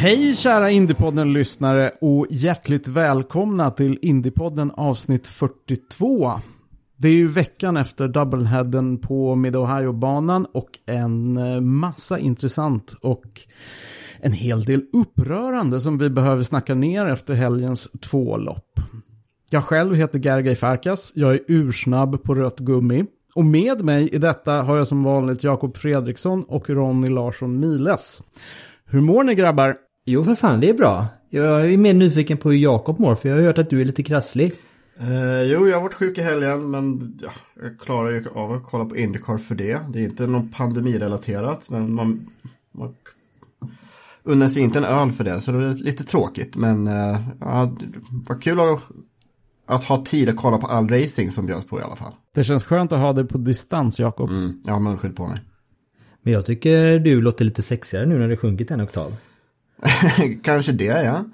Hej kära Indiepodden-lyssnare och hjärtligt välkomna till Indiepodden avsnitt 42. Det är ju veckan efter Doubleheaden på Mid-Ohio-banan och en eh, massa intressant och en hel del upprörande som vi behöver snacka ner efter helgens två lopp. Jag själv heter Gergej Farkas, jag är ursnabb på rött gummi. Och med mig i detta har jag som vanligt Jakob Fredriksson och Ronny Larsson Miles. Hur mår ni grabbar? Jo, för fan, det är bra. Jag är mer nyfiken på hur Jakob mår, för jag har hört att du är lite krasslig. Eh, jo, jag har varit sjuk i helgen, men ja, jag klarar ju av att kolla på Indycar för det. Det är inte någon pandemirelaterat, men man, man unnar sig inte en öl för det, så det är lite tråkigt. Men eh, ja, det var kul att, att ha tid att kolla på all racing som bjöds på i alla fall. Det känns skönt att ha dig på distans, Jakob. Mm, jag har munskydd på mig. Men jag tycker du låter lite sexigare nu när det sjunkit en oktav. kanske det, ja.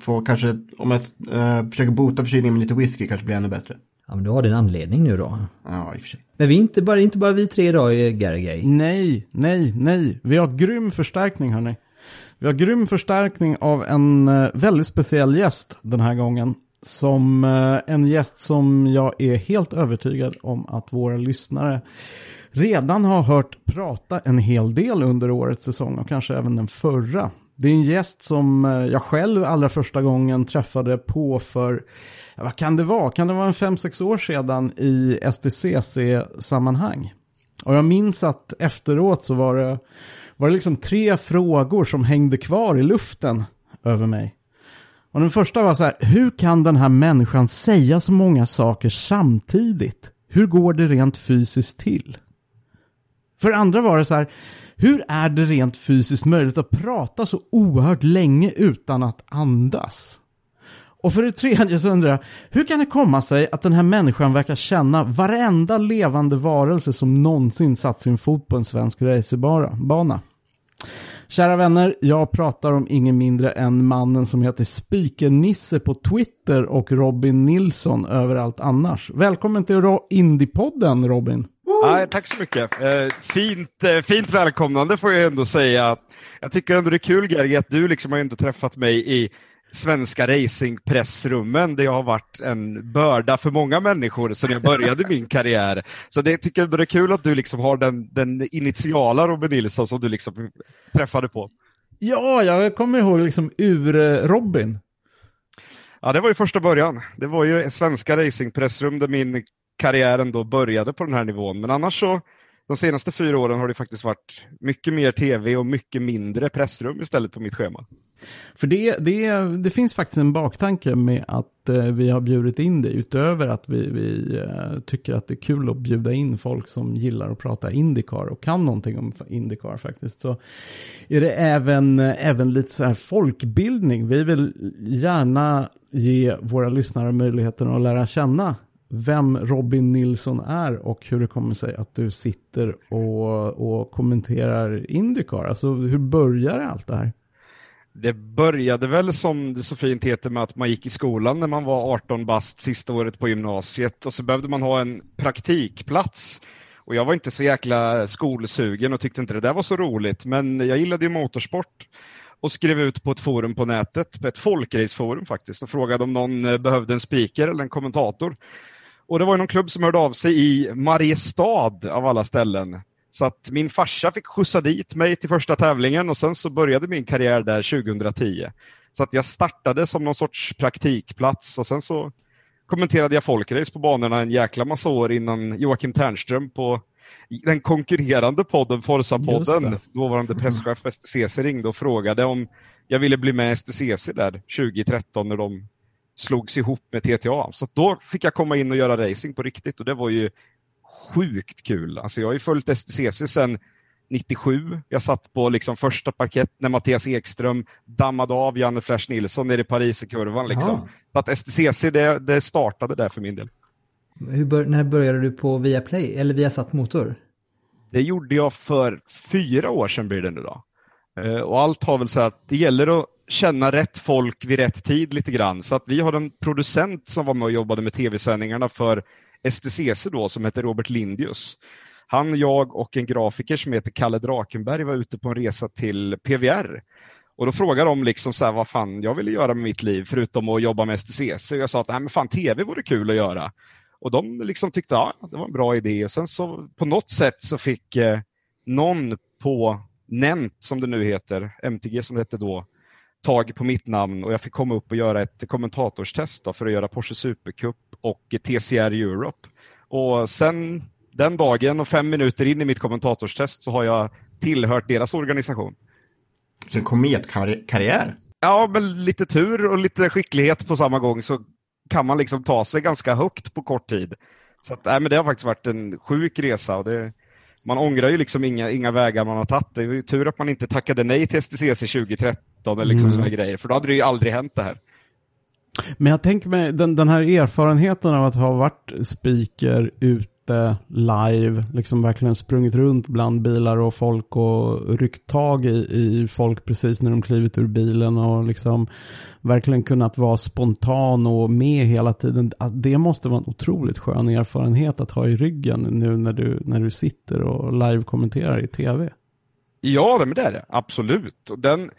Får kanske, om jag eh, försöker bota förkylningen med lite whisky kanske blir ännu bättre. Ja, men du har din anledning nu då. Ja, i och för sig. Men vi är inte bara, inte bara vi tre idag, Gergej. Nej, nej, nej. Vi har grym förstärkning hörni. Vi har grym förstärkning av en eh, väldigt speciell gäst den här gången. Som eh, en gäst som jag är helt övertygad om att våra lyssnare redan har hört prata en hel del under årets säsong och kanske även den förra. Det är en gäst som eh, jag själv allra första gången träffade på för, ja, vad kan det vara? Kan det vara en fem sex år sedan i STCC-sammanhang? Och jag minns att efteråt så var det, var det liksom tre frågor som hängde kvar i luften över mig. Och den första var så här, hur kan den här människan säga så många saker samtidigt? Hur går det rent fysiskt till? För det andra var det så här, hur är det rent fysiskt möjligt att prata så oerhört länge utan att andas? Och för det tredje så undrar jag, hur kan det komma sig att den här människan verkar känna varenda levande varelse som någonsin satt sin fot på en svensk racerbana? Kära vänner, jag pratar om ingen mindre än mannen som heter Speaker-Nisse på Twitter och Robin Nilsson överallt annars. Välkommen till Indiepodden Robin. Ja, tack så mycket. Eh, fint, eh, fint välkomnande får jag ändå säga. Jag tycker ändå det är kul Gergi att du liksom har inte träffat mig i svenska racingpressrummen där jag har varit en börda för många människor sedan jag började min karriär. Så det tycker jag det är kul att du liksom har den, den initiala Robin Nilsson som du liksom träffade på. Ja, jag kommer ihåg liksom ur-Robin. Ja, det var ju första början. Det var ju svenska racingpressrum där min karriär ändå började på den här nivån. Men annars så, de senaste fyra åren har det faktiskt varit mycket mer tv och mycket mindre pressrum istället på mitt schema. För det, det, det finns faktiskt en baktanke med att eh, vi har bjudit in dig utöver att vi, vi eh, tycker att det är kul att bjuda in folk som gillar att prata Indycar och kan någonting om Indycar faktiskt. Så är det även, eh, även lite så här folkbildning. Vi vill gärna ge våra lyssnare möjligheten att lära känna vem Robin Nilsson är och hur det kommer sig att du sitter och, och kommenterar Indycar. Alltså hur börjar allt det här? Det började väl som det så fint heter med att man gick i skolan när man var 18 bast sista året på gymnasiet och så behövde man ha en praktikplats. Och jag var inte så jäkla skolsugen och tyckte inte det där var så roligt men jag gillade ju motorsport och skrev ut på ett forum på nätet, på ett folkraceforum faktiskt och frågade om någon eh, behövde en speaker eller en kommentator. Och det var någon klubb som hörde av sig i Mariestad av alla ställen så att min farsa fick skjutsa dit mig till första tävlingen och sen så började min karriär där 2010. Så att jag startade som någon sorts praktikplats och sen så kommenterade jag folkrace på banorna en jäkla massa år innan Joakim Ternström på den konkurrerande podden Forza-podden, dåvarande presschef på STCC ringde och frågade om jag ville bli med STCC där 2013 när de slogs ihop med TTA. Så då fick jag komma in och göra racing på riktigt och det var ju sjukt kul. Alltså jag har ju följt STCC sedan 97. Jag satt på liksom första parkett när Mattias Ekström dammade av Janne Flash Nilsson nere i Paris i kurvan. Liksom. Så att STCC det, det startade där för min del. Bör, när började du på Viaplay eller Viasat Motor? Det gjorde jag för fyra år sedan blir det nu då. Eh, och allt har väl så att det gäller att känna rätt folk vid rätt tid lite grann. Så att vi har en producent som var med och jobbade med tv-sändningarna för STCC då som heter Robert Lindius. Han, jag och en grafiker som heter Kalle Drakenberg var ute på en resa till PVR. Och då frågade de liksom så här, vad fan jag ville göra med mitt liv förutom att jobba med STCC. Och jag sa att Nej, men fan, tv vore kul att göra. Och de liksom tyckte ja, det var en bra idé. Och sen så på något sätt så fick eh, någon på NENT som det nu heter, MTG som det hette då, tag på mitt namn och jag fick komma upp och göra ett kommentatorstest för att göra Porsche Supercup och TCR Europe. Och sen den dagen och fem minuter in i mitt kommentatorstest så har jag tillhört deras organisation. Så en kometkarriär? Ja, men lite tur och lite skicklighet på samma gång så kan man liksom ta sig ganska högt på kort tid. Så att, nej, men det har faktiskt varit en sjuk resa och det, man ångrar ju liksom inga, inga vägar man har tagit. Det är ju tur att man inte tackade nej till STCC 2013 eller liksom mm. sådana grejer, för då hade det ju aldrig hänt det här. Men jag tänker mig den, den här erfarenheten av att ha varit speaker ute live, liksom verkligen sprungit runt bland bilar och folk och ryckt tag i, i folk precis när de klivit ur bilen och liksom verkligen kunnat vara spontan och med hela tiden. Det måste vara en otroligt skön erfarenhet att ha i ryggen nu när du, när du sitter och live-kommenterar i tv. Ja, men det är det. Absolut. Den,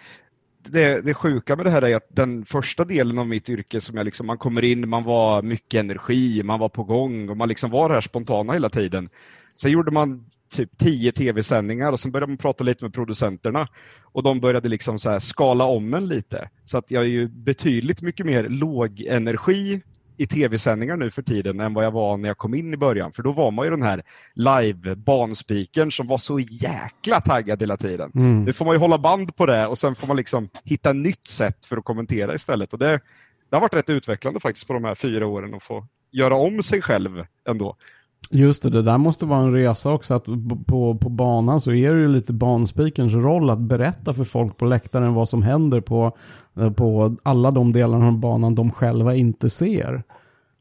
det, det sjuka med det här är att den första delen av mitt yrke som jag liksom, man kommer in, man var mycket energi, man var på gång och man liksom var det här spontana hela tiden. Sen gjorde man typ tio tv-sändningar och sen började man prata lite med producenterna och de började liksom så skala om en lite. Så att jag är ju betydligt mycket mer låg energi i tv-sändningar nu för tiden än vad jag var när jag kom in i början. För då var man ju den här live-banspikern som var så jäkla taggad hela tiden. Mm. Nu får man ju hålla band på det och sen får man liksom hitta ett nytt sätt för att kommentera istället. Och det, det har varit rätt utvecklande faktiskt på de här fyra åren att få göra om sig själv ändå. Just det, det där måste vara en resa också. Att på, på banan så är det ju lite banspikerns roll att berätta för folk på läktaren vad som händer på, eh, på alla de delarna av banan de själva inte ser.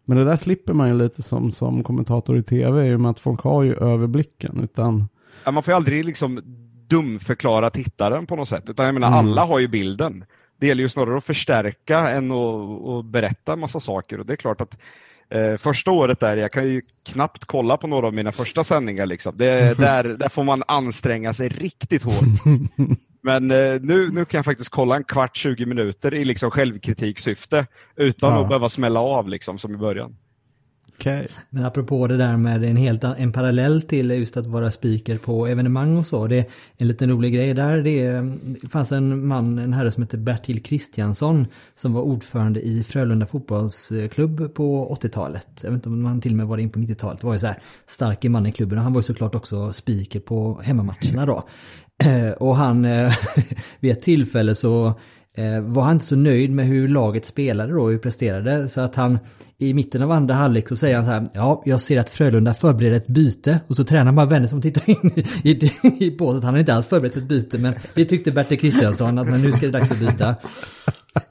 Men det där slipper man ju lite som, som kommentator i tv i och med att folk har ju överblicken. Utan... Ja, man får ju aldrig liksom dumförklara tittaren på något sätt. Utan jag menar, mm. alla har ju bilden. Det gäller ju snarare att förstärka än att, att berätta massa saker. Och det är klart att Eh, första året där, jag kan ju knappt kolla på några av mina första sändningar. Liksom. Det, där, där får man anstränga sig riktigt hårt. Men eh, nu, nu kan jag faktiskt kolla en kvart, 20 minuter i liksom självkritiksyfte utan ja. att behöva smälla av liksom, som i början. Okay. Men apropå det där med en helt en parallell till just att vara speaker på evenemang och så. Det är en liten rolig grej där. Det, det fanns en man, en herre som heter Bertil Kristiansson som var ordförande i Frölunda fotbollsklubb på 80-talet. Jag vet inte om han till och med var in på 90-talet. Det var ju så här starke man i klubben och han var ju såklart också speaker på hemmamatcherna då. Eh, och han, eh, vid ett tillfälle så Eh, var han inte så nöjd med hur laget spelade då, hur presterade. Så att han i mitten av andra halvlek så säger han så här, ja, jag ser att Frölunda förbereder ett byte. Och så tränar bara vänner som tittar in i, i, i båset. Han har inte alls förberett ett byte, men det tyckte Bertil Kristiansson att men nu ska det dags att byta.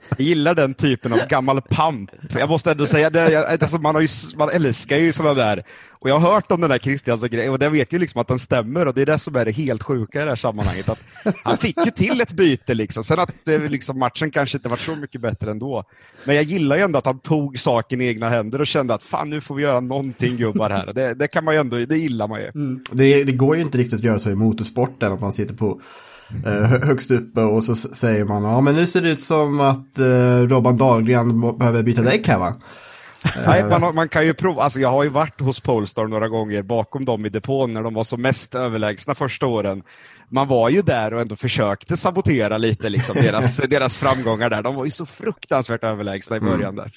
Jag gillar den typen av gammal pamp. Jag måste ändå säga det, alltså man, har ju, man älskar ju sådana där. Och jag har hört om den där Kristiansson-grejen och jag vet ju liksom att den stämmer och det är det som är det helt sjuka i det här sammanhanget. Att han fick ju till ett byte liksom. Sen att eh, liksom, matchen kanske inte var så mycket bättre ändå. Men jag gillar ju ändå att han tog saken i egna händer och kände att fan nu får vi göra någonting gubbar här. Det, det kan man ju ändå, det gillar man ju. Mm. Det, det går ju inte riktigt att göra så i motorsporten att man sitter på högst uppe och så säger man ja men nu ser det ut som att eh, Robban Dahlgren behöver byta däck här va. Nej, man, man, kan ju prova. Alltså jag har ju varit hos Polestar några gånger bakom dem i depån när de var som mest överlägsna första åren. Man var ju där och ändå försökte sabotera lite liksom, deras, deras framgångar där. De var ju så fruktansvärt överlägsna i början där.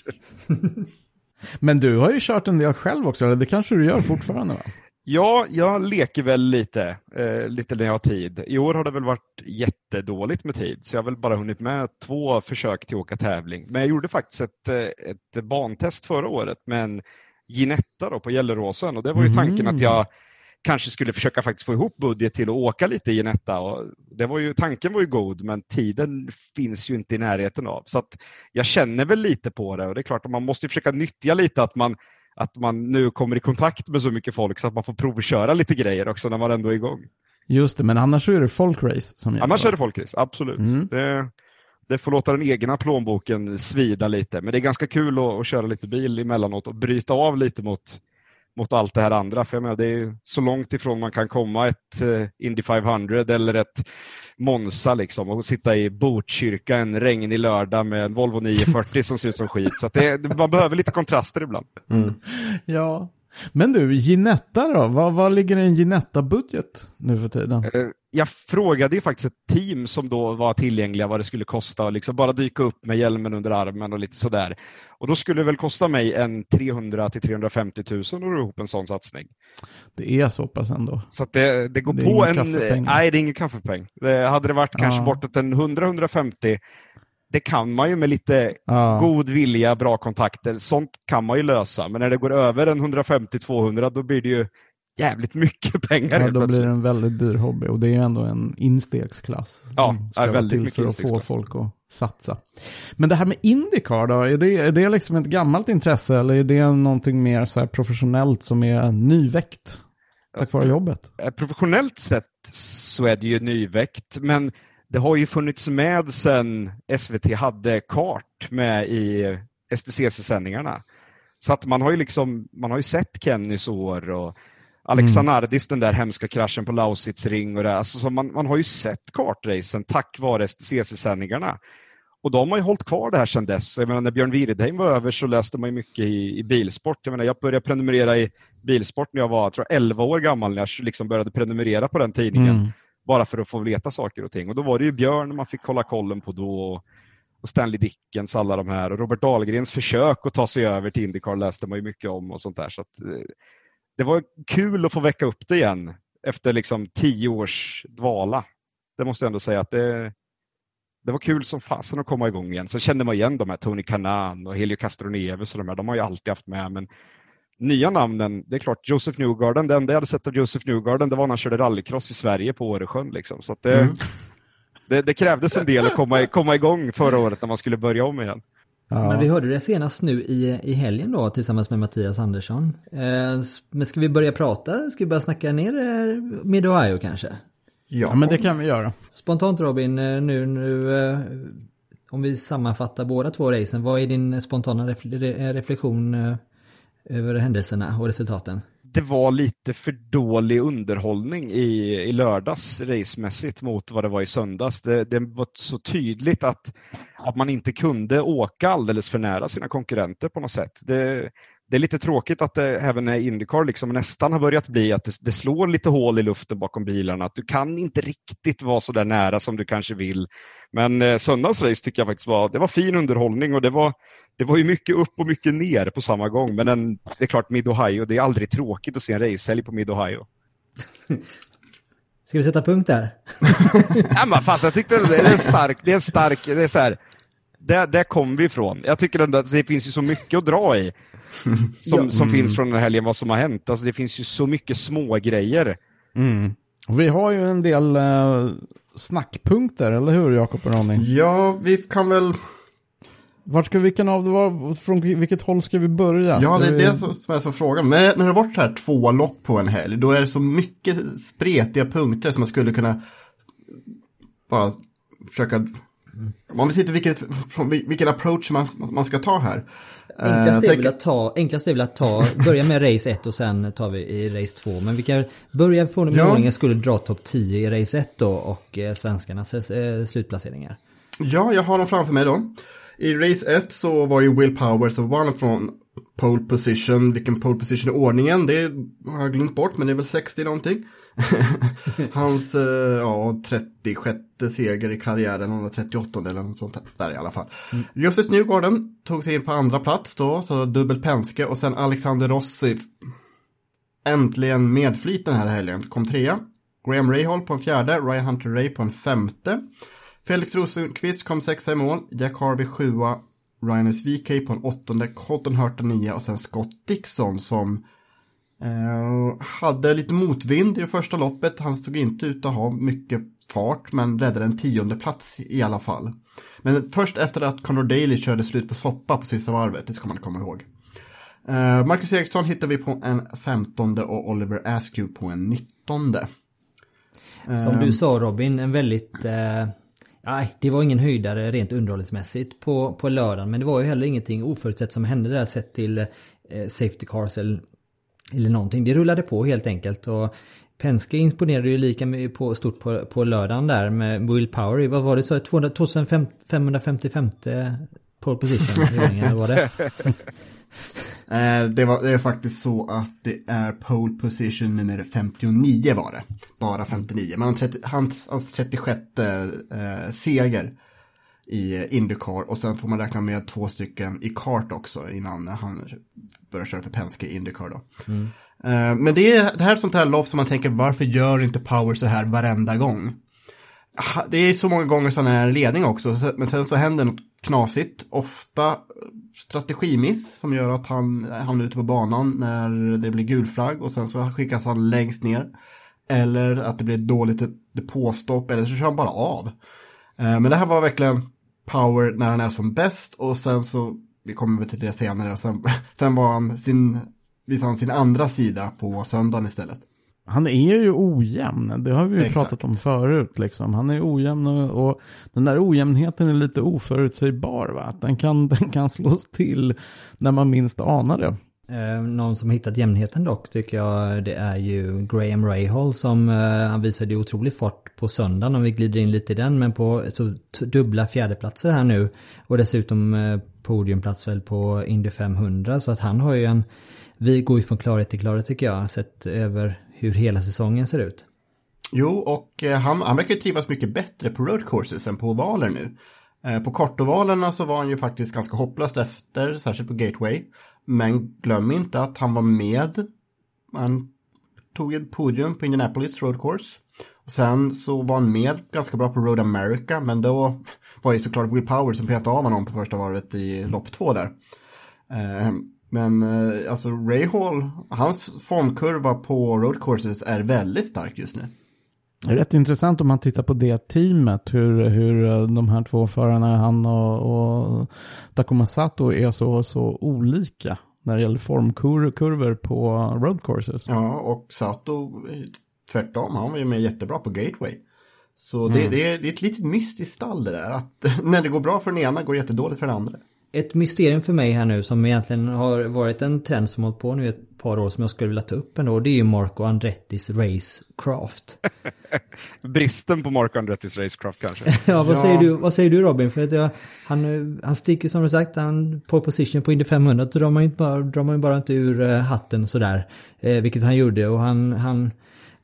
Men du har ju kört en del själv också, eller det kanske du gör fortfarande va? Ja, jag leker väl lite, eh, lite när jag har tid. I år har det väl varit jättedåligt med tid, så jag har väl bara hunnit med två försök till att åka tävling. Men jag gjorde faktiskt ett, eh, ett bantest förra året med en Ginetta då på Gelleråsen och det var ju tanken att jag kanske skulle försöka faktiskt få ihop budget till att åka lite i Ginetta. Och det var ju, tanken var ju god, men tiden finns ju inte i närheten av. Så jag känner väl lite på det och det är klart att man måste försöka nyttja lite att man att man nu kommer i kontakt med så mycket folk så att man får provköra lite grejer också när man ändå är igång. Just det, men annars är det folkrace som gäller. Annars är det folkrace, absolut. Mm. Det, det får låta den egna plånboken svida lite, men det är ganska kul att, att köra lite bil emellanåt och bryta av lite mot, mot allt det här andra. För jag menar, det är så långt ifrån man kan komma ett uh, Indy 500 eller ett Monza liksom och sitta i Botkyrka en regnig lördag med en Volvo 940 som ser ut som skit. Så det, man behöver lite kontraster ibland. Mm. Ja, men du, Ginetta då? Vad, vad ligger i en Ginetta-budget nu för tiden? Jag frågade ju faktiskt ett team som då var tillgängliga vad det skulle kosta och liksom bara dyka upp med hjälmen under armen och lite sådär. Och då skulle det väl kosta mig en 300 till 350 000 att ro ihop en sån satsning. Det är så pass ändå. Så det, det går det på en... Nej, det är ingen kaffepeng. Det, hade det varit kanske bortåt en 100-150 det kan man ju med lite ja. god vilja, bra kontakter. Sånt kan man ju lösa. Men när det går över en 150-200 då blir det ju jävligt mycket pengar. Ja, då blir det en väldigt dyr hobby och det är ju ändå en instegsklass. Ja, ska väldigt mycket för att få folk att satsa. Men det här med Indycar då, är det, är det liksom ett gammalt intresse eller är det någonting mer så professionellt som är nyväckt tack vare jobbet? Eh, professionellt sett så är det ju nyväckt, men det har ju funnits med sedan SVT hade kart med i STCC-sändningarna. Så att man har ju liksom, man har ju sett Kennys år och Alexanardis, mm. den där hemska kraschen på Lausitz ring och det. Alltså, så man, man har ju sett kartracen tack vare STCC-sändningarna. Och de har ju hållit kvar det här sedan dess. Jag menar, när Björn Wiridheim var över så läste man ju mycket i, i bilsport. Jag, menar, jag började prenumerera i bilsport när jag var tror 11 år gammal, när jag liksom började prenumerera på den tidningen. Mm. Bara för att få veta saker och ting. Och då var det ju Björn man fick kolla kollen på då. Och Stanley Dickens, alla de här. Och Robert Dahlgrens försök att ta sig över till Indycar läste man ju mycket om och sånt där. Så att, eh, det var kul att få väcka upp det igen efter liksom tio års dvala. Det måste jag ändå säga att det, det var kul som fasen att komma igång igen. Sen kände man igen de här Tony Kanan och Helio Castroneves och de här. De har ju alltid haft med. Men nya namnen, det är klart, Joseph Newgarden, det enda jag hade sett av Joseph Newgarden det var när han körde rallycross i Sverige på Åresjön. Liksom. Så det, mm. det, det, krävdes en del att komma, komma igång förra året när man skulle börja om igen. Ja. Men vi hörde det senast nu i, i helgen då tillsammans med Mattias Andersson. Eh, men ska vi börja prata? Ska vi börja snacka ner med Ohio kanske? Ja. ja, men det kan vi göra. Spontant Robin, eh, nu, nu eh, om vi sammanfattar båda två racen, vad är din spontana reflektion eh, över händelserna och resultaten? Det var lite för dålig underhållning i, i lördags racemässigt mot vad det var i söndags. Det, det var så tydligt att, att man inte kunde åka alldeles för nära sina konkurrenter på något sätt. Det, det är lite tråkigt att det även är Indycar liksom nästan har börjat bli att det, det, slår lite hål i luften bakom bilarna. Att du kan inte riktigt vara så där nära som du kanske vill. Men eh, söndagsrace tycker jag faktiskt var, det var fin underhållning och det var, det var ju mycket upp och mycket ner på samma gång. Men den, det är klart, Mid-Ohio, det är aldrig tråkigt att se en racehelg på Mid-Ohio. Ska vi sätta punkt där? ja, men fast jag tyckte det är en stark, det är en stark, det är så här, där, där kom vi ifrån. Jag tycker ändå att det finns ju så mycket att dra i. Som, ja. som finns mm. från den här helgen, vad som har hänt. Alltså det finns ju så mycket små grejer. Mm. Vi har ju en del eh, snackpunkter, eller hur Jakob och Ronny? Ja, vi kan väl vart ska vi, kan av, från vilket håll ska vi börja? Ja, det är det som är så frågan. När, när det har varit så här två lopp på en helg, då är det så mycket spretiga punkter som man skulle kunna bara försöka... Om vi tittar vilket, vilken approach man, man ska ta här. Enklast är, väl att ta, enklast är väl att ta, börja med race 1 och sen tar vi i race 2. Men vi kan börja från om ja. skulle dra topp 10 i race 1 då och eh, svenskarnas eh, slutplaceringar. Ja, jag har dem framför mig då. I race 1 så var det Will Powers som vann från pole position, vilken pole position i ordningen, det har jag glömt bort, men det är väl 60 någonting. Hans, eh, ja, 36 seger i karriären, eller 38 eller något sånt där i alla fall. Mm. Justus Newgarden tog sig in på andra plats då, så dubbel Penske och sen Alexander Rossi äntligen medflyt den här helgen, kom trea. Graham Rahal på en fjärde, Ryan Hunter Ray på en femte. Felix Rosenqvist kom sexa i mål, Jack Harvey sjua, Ryan VK på en åttonde, Colton Hurta nia och sen Scott Dixon som eh, hade lite motvind i det första loppet. Han stod inte ut att ha mycket fart men räddade en tionde plats i alla fall. Men först efter att Conor Daly körde slut på soppa på sista varvet, det ska man komma ihåg. Eh, Marcus Eriksson hittar vi på en femtonde och Oliver Askew på en nittonde. Som du sa Robin, en väldigt... Eh, nej, det var ingen höjdare rent underhållningsmässigt på, på lördagen. Men det var ju heller ingenting oförutsett som hände där sett till eh, Safety Cars eller, eller någonting. Det rullade på helt enkelt. Och Penske imponerade ju lika på, stort på, på lördagen där med Will Power. Vad var det så? 2555 pole position? var det? Eh, det, var, det är faktiskt så att det är pole position nummer 59 var det. Bara 59. Men hans, hans 36 eh, seger i Indycar och sen får man räkna med två stycken i kart också innan han börjar köra för Penske i Indycar då. Mm. Eh, men det är det här är sånt här lopp som man tänker varför gör inte Power så här varenda gång? Det är så många gånger som han är ledning också, men sen så händer något knasigt. Ofta strategimiss som gör att han hamnar ute på banan när det blir gul flagg och sen så skickas han längst ner. Eller att det blir ett dåligt depåstopp eller så kör han bara av. Eh, men det här var verkligen power när han är som bäst och sen så, vi kommer väl till det senare, sen, sen var han sin, visade han sin andra sida på söndagen istället. Han är ju ojämn, det har vi ju Exakt. pratat om förut. Liksom. Han är ojämn och, och, den där ojämnheten är lite oförutsägbar. Va? Den, kan, den kan slås till när man minst anar det. Eh, någon som hittat jämnheten dock tycker jag det är ju Graham Rahal som eh, han visade otrolig fart på söndagen om vi glider in lite i den men på så dubbla fjärdeplatser här nu och dessutom eh, podiumplats väl på Indy 500 så att han har ju en vi går ju från klarhet till klarhet tycker jag sett över hur hela säsongen ser ut. Jo, och eh, han, han verkar trivas mycket bättre på road courses än på ovaler nu. Eh, på kortovalerna så var han ju faktiskt ganska hopplöst efter, särskilt på Gateway. Men glöm inte att han var med. Han tog ett podium på Indianapolis Road Course. Och sen så var han med ganska bra på Road America, men då var det såklart Will Power som petade av honom på första varvet i lopp två där. Eh, men eh, alltså Ray Hall, hans formkurva på road courses är väldigt stark just nu. Det är rätt intressant om man tittar på det teamet, hur, hur eh, de här två förarna, han och, och Takuma Sato, är så, så olika när det gäller formkurvor på road courses. Ja, och Sato, tvärtom, han var ju med jättebra på Gateway. Så det, mm. det, är, det är ett litet mystiskt stall det där, att när det går bra för den ena går det jättedåligt för den andra ett mysterium för mig här nu som egentligen har varit en trend som hållit på nu ett par år som jag skulle vilja ta upp ändå. Det är ju Marco Andrettis Racecraft. Bristen på Marco Andrettis Racecraft kanske. ja, vad, ja. Säger du, vad säger du Robin? För att jag, han, han sticker som du sagt, han på position på Indy 500 så drar man ju bara, drar man bara inte ur uh, hatten sådär. Eh, vilket han gjorde och han, han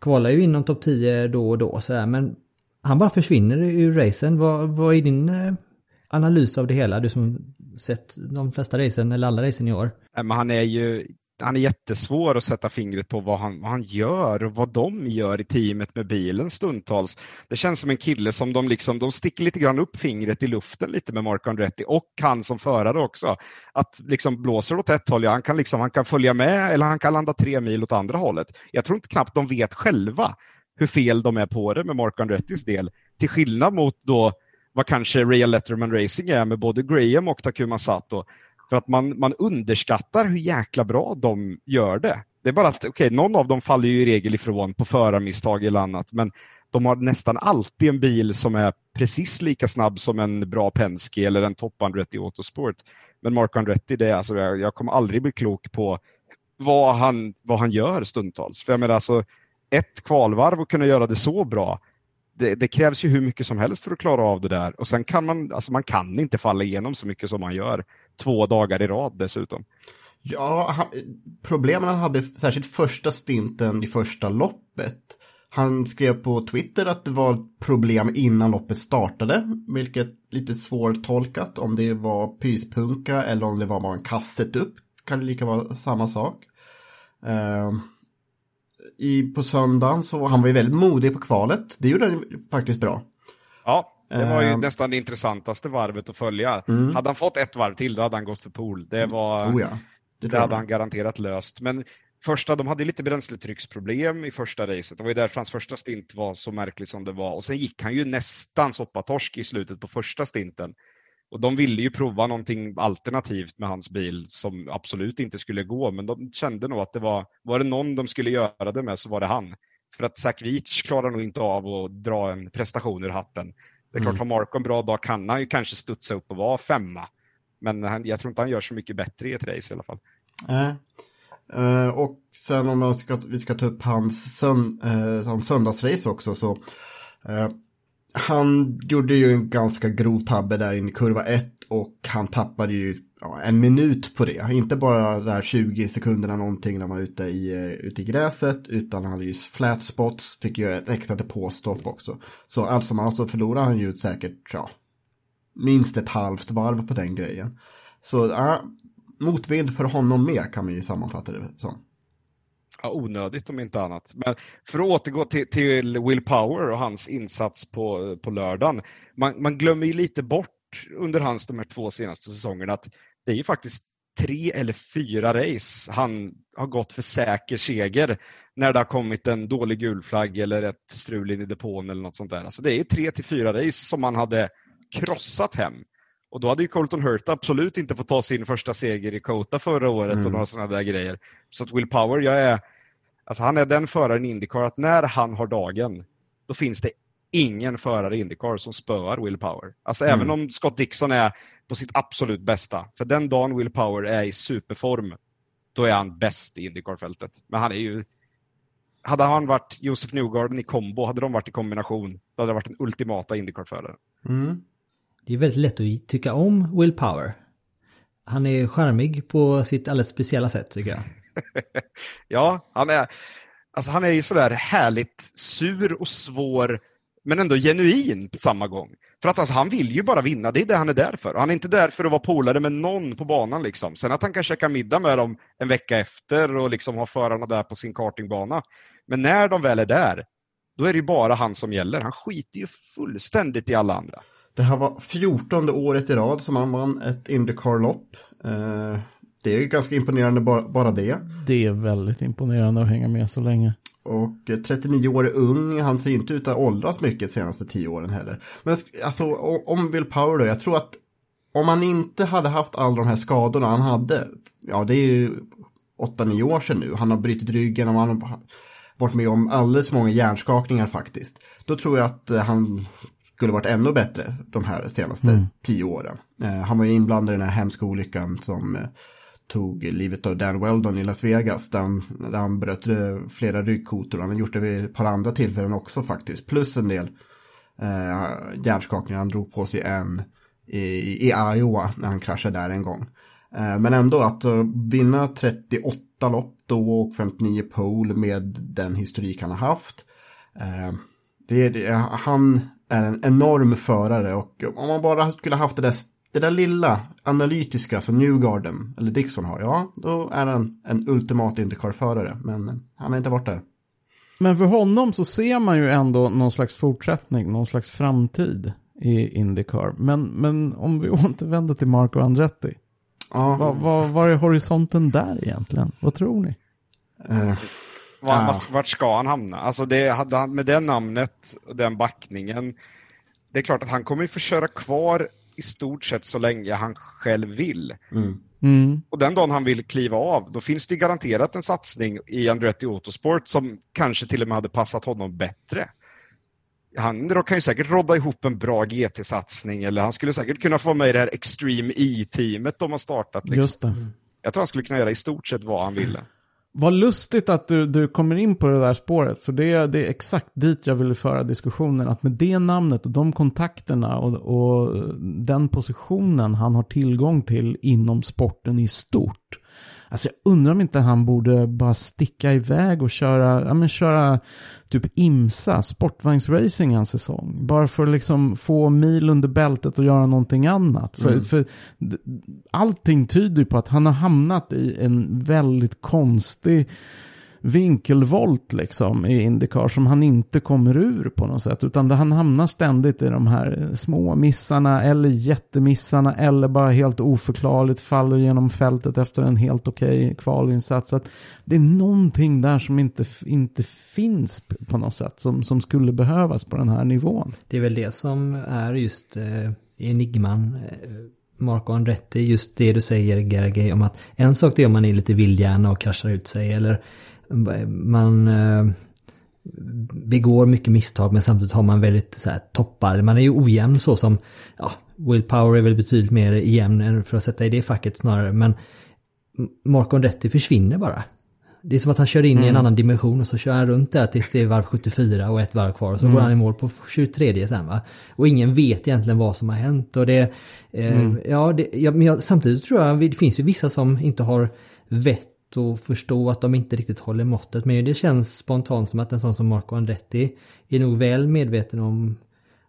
kvalar ju inom topp 10 då och då sådär. Men han bara försvinner ur racen. Vad, vad är din uh, analys av det hela? Du som sett de flesta racen, eller alla racen i år. Men han är ju han är jättesvår att sätta fingret på vad han, vad han gör och vad de gör i teamet med bilen stundtals. Det känns som en kille som de liksom, de sticker lite grann upp fingret i luften lite med Mark Andretti och han som förare också. Att liksom blåser åt ett håll, ja, han kan liksom, han kan följa med eller han kan landa tre mil åt andra hållet. Jag tror inte knappt de vet själva hur fel de är på det med Mark Andrettis del. Till skillnad mot då vad kanske Real Letterman Racing är med både Graham och Takuma Sato. För att man, man underskattar hur jäkla bra de gör det. Det är bara att, okej, okay, någon av dem faller ju i regel ifrån på förarmisstag eller annat, men de har nästan alltid en bil som är precis lika snabb som en bra Penske eller en Top Andretti Autosport. Men Mark Andretti, det är alltså, jag, jag kommer aldrig bli klok på vad han, vad han gör stundtals. För jag menar alltså, ett kvalvarv och kunna göra det så bra, det, det, krävs ju hur mycket som helst för att klara av det där. Och sen kan man, alltså man kan inte falla igenom så mycket som man gör. Två dagar i rad dessutom. Ja, han, problemen han hade, särskilt första stinten i första loppet. Han skrev på Twitter att det var problem innan loppet startade, vilket lite svårtolkat om det var pyspunka eller om det var bara en kasset upp. Kan det lika vara samma sak. Uh, i, på söndagen så han var ju väldigt modig på kvalet. Det gjorde han faktiskt bra. Ja, det var ju uh, nästan det intressantaste varvet att följa. Mm. Hade han fått ett varv till då hade han gått för pool. Det var... Oh ja, det, det hade han garanterat löst. Men första, de hade lite bränsletrycksproblem i första racet. Det var ju därför hans första stint var så märklig som det var. Och sen gick han ju nästan soppatorsk i slutet på första stinten. Och de ville ju prova någonting alternativt med hans bil som absolut inte skulle gå, men de kände nog att det var, var det någon de skulle göra det med så var det han. För att Veach klarar nog inte av att dra en prestation ur hatten. Det är klart, mm. har Marco en bra dag kan han ju kanske studsa upp och vara femma. Men han, jag tror inte han gör så mycket bättre i ett race i alla fall. Nej. Uh, och sen om ska, vi ska ta upp hans, sön, uh, söndagsrace också så uh, han gjorde ju en ganska grov tabbe där in i kurva 1 och han tappade ju ja, en minut på det. Inte bara de här 20 sekunderna någonting när man var ute i, eh, ute i gräset utan han hade ju flat spots, fick göra ett extra depåstopp också. Så allt som allt så förlorade han ju säkert ja, minst ett halvt varv på den grejen. Så ja, motvind för honom med kan man ju sammanfatta det som. Ja, onödigt om inte annat. Men för att återgå till, till Will Power och hans insats på, på lördagen. Man, man glömmer ju lite bort under hans de här två senaste säsongerna att det är ju faktiskt tre eller fyra race han har gått för säker seger när det har kommit en dålig gulflagg eller ett strul in i depån eller något sånt där. Alltså det är tre till fyra race som man hade krossat hem. Och då hade ju Colton Hurt absolut inte fått ta sin första seger i Kota förra året mm. och några sådana där grejer. Så att Will Power, jag är, alltså han är den föraren i Indycar att när han har dagen, då finns det ingen förare i Indycar som spöar Will Power. Alltså mm. även om Scott Dixon är på sitt absolut bästa. För den dagen Will Power är i superform, då är han bäst i Indycar-fältet. Men han är ju... Hade han varit Josef Newgarden i kombo, hade de varit i kombination, då hade det varit den ultimata Indycar-föraren. Mm. Det är väldigt lätt att tycka om Will Power. Han är charmig på sitt alldeles speciella sätt tycker jag. ja, han är, alltså han är ju sådär härligt sur och svår men ändå genuin på samma gång. För att alltså, han vill ju bara vinna, det är det han är där för. Han är inte där för att vara polare med någon på banan. Liksom. Sen att han kan käka middag med dem en vecka efter och liksom ha förarna där på sin kartingbana. Men när de väl är där, då är det ju bara han som gäller. Han skiter ju fullständigt i alla andra. Det här var fjortonde året i rad som han vann ett Indycar-lopp. Eh, det är ganska imponerande bara det. Det är väldigt imponerande att hänga med så länge. Och 39 år är ung, han ser inte ut att åldras mycket de senaste 10 åren heller. Men alltså om Will Power då, jag tror att om han inte hade haft alla de här skadorna han hade, ja det är ju 8-9 år sedan nu, han har brutit ryggen och han har varit med om alldeles för många hjärnskakningar faktiskt. Då tror jag att han skulle varit ännu bättre de här senaste mm. tio åren. Eh, han var ju inblandad i den här hemska olyckan som eh, tog livet av Dan Weldon i Las Vegas. Där han, där han bröt eh, flera ryggkotor. Han har gjort det vid ett par andra tillfällen också faktiskt. Plus en del eh, hjärnskakningar. Han drog på sig en i, i Iowa när han kraschade där en gång. Eh, men ändå att vinna 38 lopp då och 59 pole med den historik han har haft. Eh, det, det, han är en enorm förare och om man bara skulle haft det där, det där lilla analytiska som Newgarden eller Dixon har, ja, då är han en ultimat Indycar-förare. Men han har inte varit där. Men för honom så ser man ju ändå någon slags fortsättning, någon slags framtid i Indycar. Men, men om vi återvänder till Marco Andretti. Ja. Var, var är horisonten där egentligen? Vad tror ni? Uh, var, ja. Vart ska han hamna? Alltså det, hade han, med det namnet och den backningen. Det är klart att han kommer ju få köra kvar i stort sett så länge han själv vill. Mm. Mm. Och den dagen han vill kliva av, då finns det garanterat en satsning i Andretti Autosport som kanske till och med hade passat honom bättre. Han kan ju säkert rodda ihop en bra GT-satsning eller han skulle säkert kunna få med i det här Extreme E-teamet de har startat. Liksom. Just det. Jag tror han skulle kunna göra i stort sett vad han ville. Vad lustigt att du, du kommer in på det där spåret, för det, det är exakt dit jag ville föra diskussionen. Att med det namnet och de kontakterna och, och den positionen han har tillgång till inom sporten i stort. Alltså jag undrar om inte han borde bara sticka iväg och köra, ja men köra typ IMSA, sportvagnsracing en säsong. Bara för att liksom få mil under bältet och göra någonting annat. För, Mm. för d- allting tyder på att han har hamnat i en väldigt konstig vinkelvolt liksom i Indycar som han inte kommer ur på något sätt. Utan han hamnar ständigt i de här små missarna eller jättemissarna eller bara helt oförklarligt faller genom fältet efter en helt okej kvalinsats. Att det är någonting där som inte, inte finns på något sätt som, som skulle behövas på den här nivån. Det är väl det som är just eh, enigman. Eh, Marco Andretti, just det du säger Gergej om att en sak det är om man är lite vildhjärna och kraschar ut sig eller man eh, begår mycket misstag men samtidigt har man väldigt så här, toppar. Man är ju ojämn så som, ja, willpower är väl betydligt mer jämn än för att sätta i det facket snarare. Men Marco Andretti försvinner bara. Det är som att han kör in i en annan dimension och så kör han runt där tills det är varv 74 och ett varv kvar och så går han i mål på 23 sen va. Och ingen vet egentligen vad som har hänt och det, eh, ja, det ja, men jag, samtidigt tror jag det finns ju vissa som inte har vett att förstå att de inte riktigt håller måttet. Men det känns spontant som att en sån som Marco Andretti är nog väl medveten om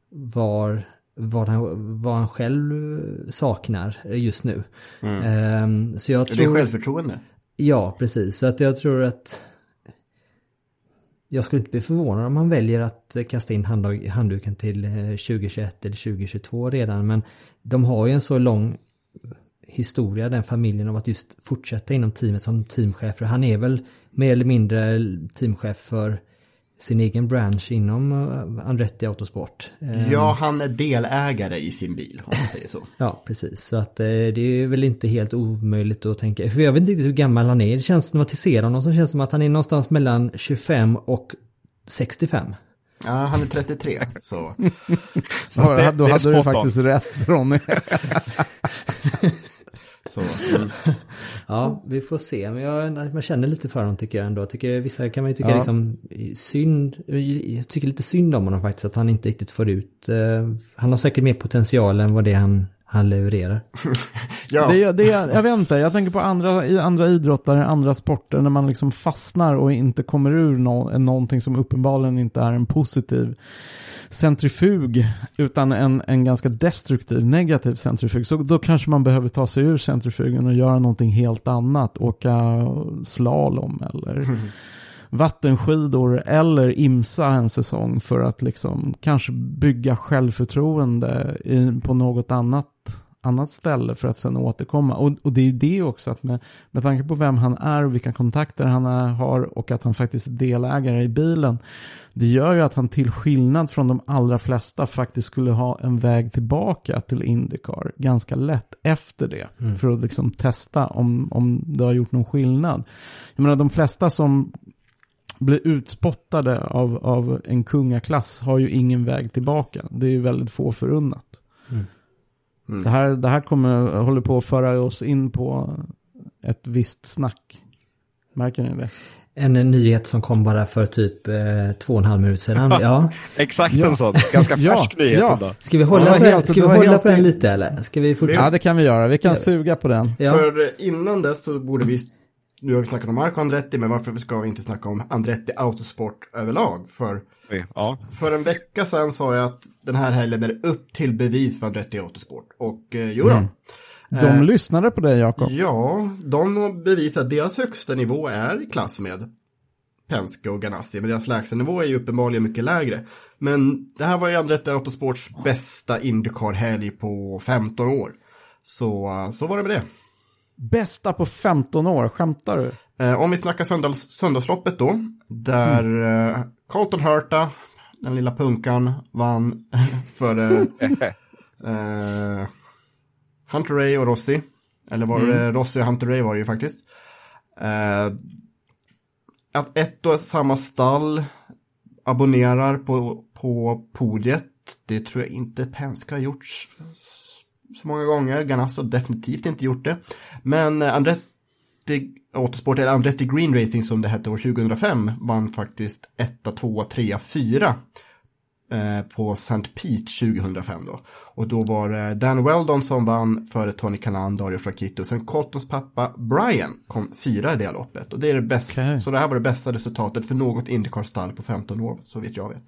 var vad han, vad han själv saknar just nu. Ehm, så jag Det är tror... självförtroende. Ja, precis. Så att jag tror att jag skulle inte bli förvånad om han väljer att kasta in handduk- handduken till eh, 2021 eller 2022 redan. Men de har ju en så lång historia, den familjen, av att just fortsätta inom teamet som teamchef. För han är väl mer eller mindre teamchef för sin egen bransch inom eh, Andretti Autosport. Eh, Ja, han är delägare i sin bil, om man säger så. Ja, precis. Så att eh, det är väl inte helt omöjligt att tänka. För jag vet inte riktigt hur gammal han är. Det känns, när man ser honom så känns det som att han är någonstans mellan 25 och 65. Ja, han är 33, så... Så det- då hade du faktiskt rätt Ronny. så mm. Ja, vi får se. Men jag, man känner lite för honom tycker jag ändå. Jag tycker vissa kan man ju tycka Ja. liksom synd. Jag tycker lite synd om honom faktiskt. Att han inte riktigt får ut. Eh, han har säkert mer potential än vad det är han, han levererar. Ja, Det, det, jag vet inte, jag tänker på andra, andra idrottare, andra sporter, när man liksom fastnar och inte kommer ur nå, någonting som uppenbarligen inte är en positiv centrifug, utan en, en ganska destruktiv, negativ centrifug. Så då kanske man behöver ta sig ur centrifugen och göra någonting helt annat. Åka slalom eller vattenskidor eller imsa en säsong för att liksom kanske bygga självförtroende i, på något annat, annat ställe för att sen återkomma. Och, och det är ju det också att med, med tanke på vem han är och vilka kontakter han har och att han faktiskt är delägare i bilen. Det gör ju att han till skillnad från de allra flesta faktiskt skulle ha en väg tillbaka till Indycar ganska lätt efter det. För att liksom testa om, om det har gjort någon skillnad. Jag menar de flesta som blir utspottade av, av en kungaklass har ju ingen väg tillbaka. Det är ju väldigt få förunnat. Det, här, det här kommer, håller på att föra oss in på ett visst snack. Märker ni det? En nyhet som kom bara för typ eh, två och en halv minut sedan. Ja. Exakt Ja. en sån. Ganska Ja, färsk nyhet ja. ändå. Ska vi hålla, på, den, helt- ska vi hålla på den lite eller? Ska vi fortsätta? Ja, det kan vi göra. Vi kan suga på den. Ja. För innan dess så borde vi, nu har vi snackat om Marco Andretti, men varför ska vi inte snacka om Andretti Autosport överlag? För, Ja. för en vecka sedan sa jag att den här helgen är upp till bevis för Andretti Autosport. Och eh, jo då. De lyssnade på dig, Jakob. Ja, de har bevisat att deras högsta nivå är i klass med Penske och Ganassi, men deras lägsta nivå är ju uppenbarligen mycket lägre. Men det här var ju Andretti Autosports bästa Indycar-helg på 15 år. Så, eh, så var det med det. Bästa på 15 år, skämtar du? Eh, om vi snackar söndags, söndagsloppet då, där eh, Colton Hurta, den lilla punkan, vann för eh, eh, Hunter Ray och Rossi. Eller var det Rossi och Hunter Ray var det ju faktiskt. Eh, att ett och samma stall abonnerar på, på podiet, det tror jag inte Penske har gjort så många gånger. Ganassi har definitivt inte gjort det. Men eh, Andretti Autosport, eller Andretti Green Racing som det hette år 2005, vann faktiskt 1, 2, 3, 4 eh, på St. Pete 2005 då. Och då var det Dan Weldon som vann före Tony Kanan, Dario Frakito. Sen Coltons pappa Brian kom fyra i det loppet. Och det är det bästa, Okej. så det här var det bästa resultatet för något Indycar-stall på 15 år, så vet jag vet.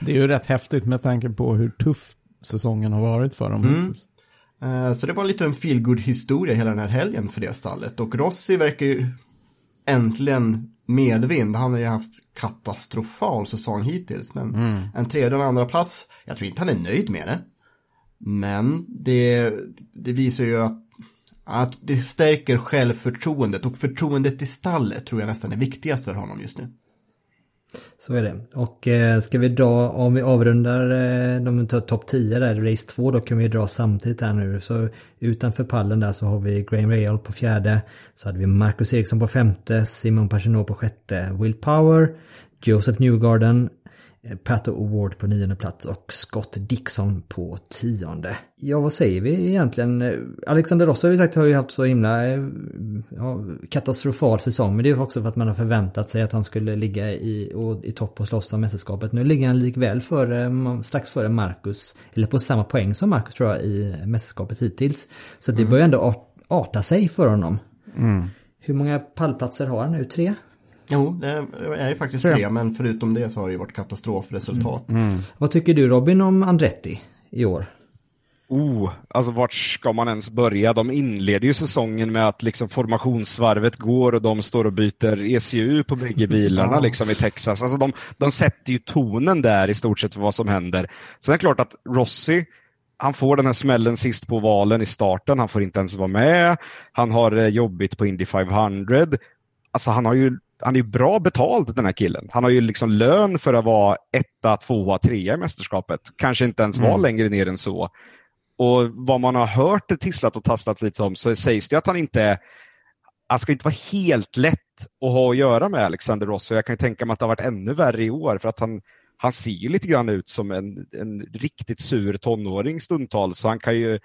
Det är ju rätt häftigt med tanke på hur tuff säsongen har varit för dem hittills. Eh, Så det var lite en feelgood historia hela den här helgen för det stallet. Och Rossi verkar ju äntligen medvind. Han har ju haft katastrofal säsong hittills. Men en tredje och en andra plats, jag tror inte han är nöjd med det. Men det, det visar ju att, att det stärker självförtroendet och förtroendet i stallet tror jag nästan är viktigast för honom just nu. Så är det. Och eh, ska vi dra, om vi avrundar eh, de topp 10 där, race 2, då kan vi dra samtidigt här nu. Så utanför pallen där så har vi Graham Real på fjärde. Så hade vi Marcus Eriksson på femte, Simon Pagenaud på sjätte, Will Power, Joseph Newgarden, eh, Pato Award på nionde plats och Scott Dixon på tionde. Ja, vad säger vi egentligen? Eh, Alexander Ross har vi sagt har ju haft så himla eh, ja, katastrofal säsong. Men det är ju också för att man har förväntat sig att han skulle ligga i, och, i topp och slåss om mästerskapet. Nu ligger han likväl före, strax före Marcus, eller på samma poäng som Marcus tror jag i mästerskapet hittills. Så det börjar ändå art, arta sig för honom. Hur många pallplatser har han nu? Tre? Jo, det är ju faktiskt tre, men förutom det så har det ju varit katastrofresultat. Vad tycker du Robin om Andretti i år? Oh, alltså vart ska man ens börja? De inleder ju säsongen med att liksom formationsvarvet går och de står och byter ECU på bägge bilarna liksom i Texas. Alltså de, de sätter ju tonen där i stort sett för vad som händer. Sen är det klart att Rossi, han får den här smällen sist på valen i starten. Han får inte ens vara med. Han har eh, jobbigt på Indy 500. Alltså han har ju han är ju bra betald den här killen. Han har ju liksom lön för att vara etta, tvåa, trea i mästerskapet. Kanske inte ens vara längre ner än så. Och vad man har hört det tisslat och tastat lite om så sägs det att han inte han ska inte vara helt lätt att ha att göra med Alexander Ross. Och jag kan ju tänka mig att det har varit ännu värre i år för att han, han ser ju lite grann ut som en, en riktigt sur tonåring stundtals. Så han kan ju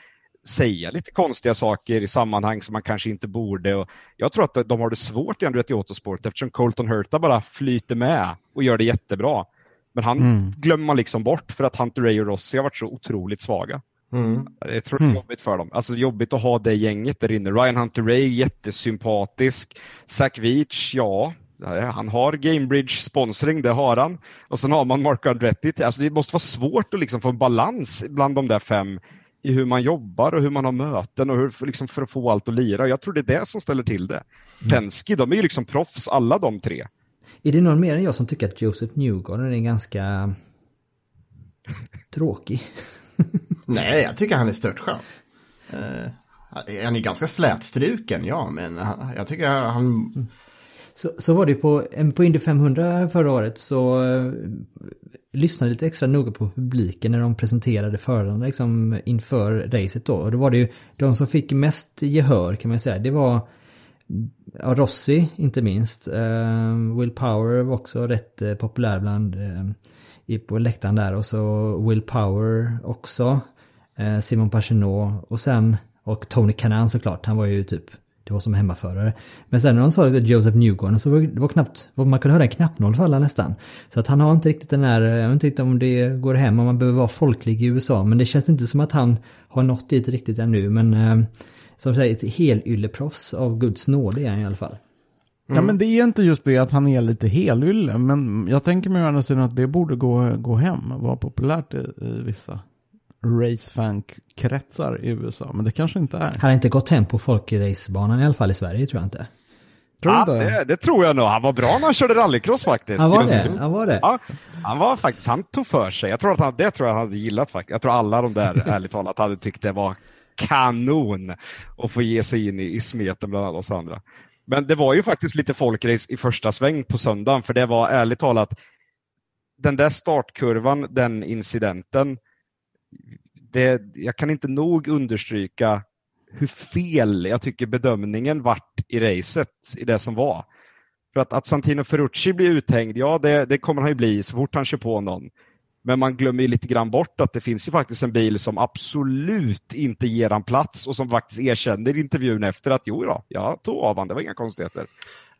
säga lite konstiga saker i sammanhang som man kanske inte borde. Och jag tror att de har det svårt i Andretti Autosport eftersom Colton Hurta bara flyter med och gör det jättebra. Men han glömmer man liksom bort för att Hunter Ray och Rossi har varit så otroligt svaga. Jag tror det är jobbigt för dem. Alltså jobbigt att ha det gänget där inne. Ryan Hunter Ray, jättesympatisk. Zach Veach, ja, han har Gamebridge sponsring, det har han. Och sen har man Mark Andretti. Alltså det måste vara svårt att liksom få en balans bland de där fem i hur man jobbar och hur man har möten och hur, liksom för att få allt att lira. Jag tror det är det som ställer till det. Penske, de är ju liksom proffs alla de tre. Är det någon mer än jag som tycker att Joseph Newgarden är ganska tråkig? Nej, jag tycker han är störtskön. Uh, han är ganska slätstruken, ja, men han, jag tycker han... Så, så var det på, på Indy 500 förra året så eh, lyssnade lite extra noga på publiken när de presenterade förarna liksom inför racet då. Och då var det ju de som fick mest gehör kan man säga. Det var ja, Rossi inte minst. Uh, Will Power var också rätt uh, populär bland uh, på läktaren där och så Will Power också. Eh, Simon Pagenaud och sen och Tony Kanan såklart. Han var ju typ det var som hemmaförare. Men sen när de sa det Joseph Newgarden så var det var knappt, man kunde höra en knappnål falla nästan. Så att han har inte riktigt den här, jag vet inte riktigt om det går hem om man behöver vara folklig i USA. Men det känns inte som att han har nått dit riktigt ännu. Men eh, som sagt, ett helylleproffs av Guds nåde är han i alla fall. Ja men det är inte just det att han är lite helylle, men jag tänker mig å andra sidan att det borde gå, gå hem, vara populärt i, i vissa racefan-kretsar i USA, men det kanske inte är. Han har inte gått hem på folkracebanan i alla fall i Sverige tror jag inte. Tror du Ja, inte? det, det tror jag nog. Han var bra när han körde rallycross faktiskt. Han var det? Han var det? Ja, han var faktiskt, han tog för sig. Jag tror att han, det tror jag han hade gillat faktiskt. Jag tror alla de där, ärligt talat, hade tyckt det var kanon att få ge sig in i, i smeten bland alla oss andra. Men det var ju faktiskt lite folkrace i första sväng på söndagen, för det var ärligt talat, den där startkurvan, den incidenten, det, jag kan inte nog understryka hur fel jag tycker bedömningen vart i racet, i det som var. För att, att Santino Ferrucci blir uthängd, ja det, det kommer han ju bli så fort han kör på någon. Men man glömmer ju lite grann bort att det finns ju faktiskt en bil som absolut inte ger han plats och som faktiskt erkänner i intervjun efter att jo då, jag tog av han, det var inga konstigheter.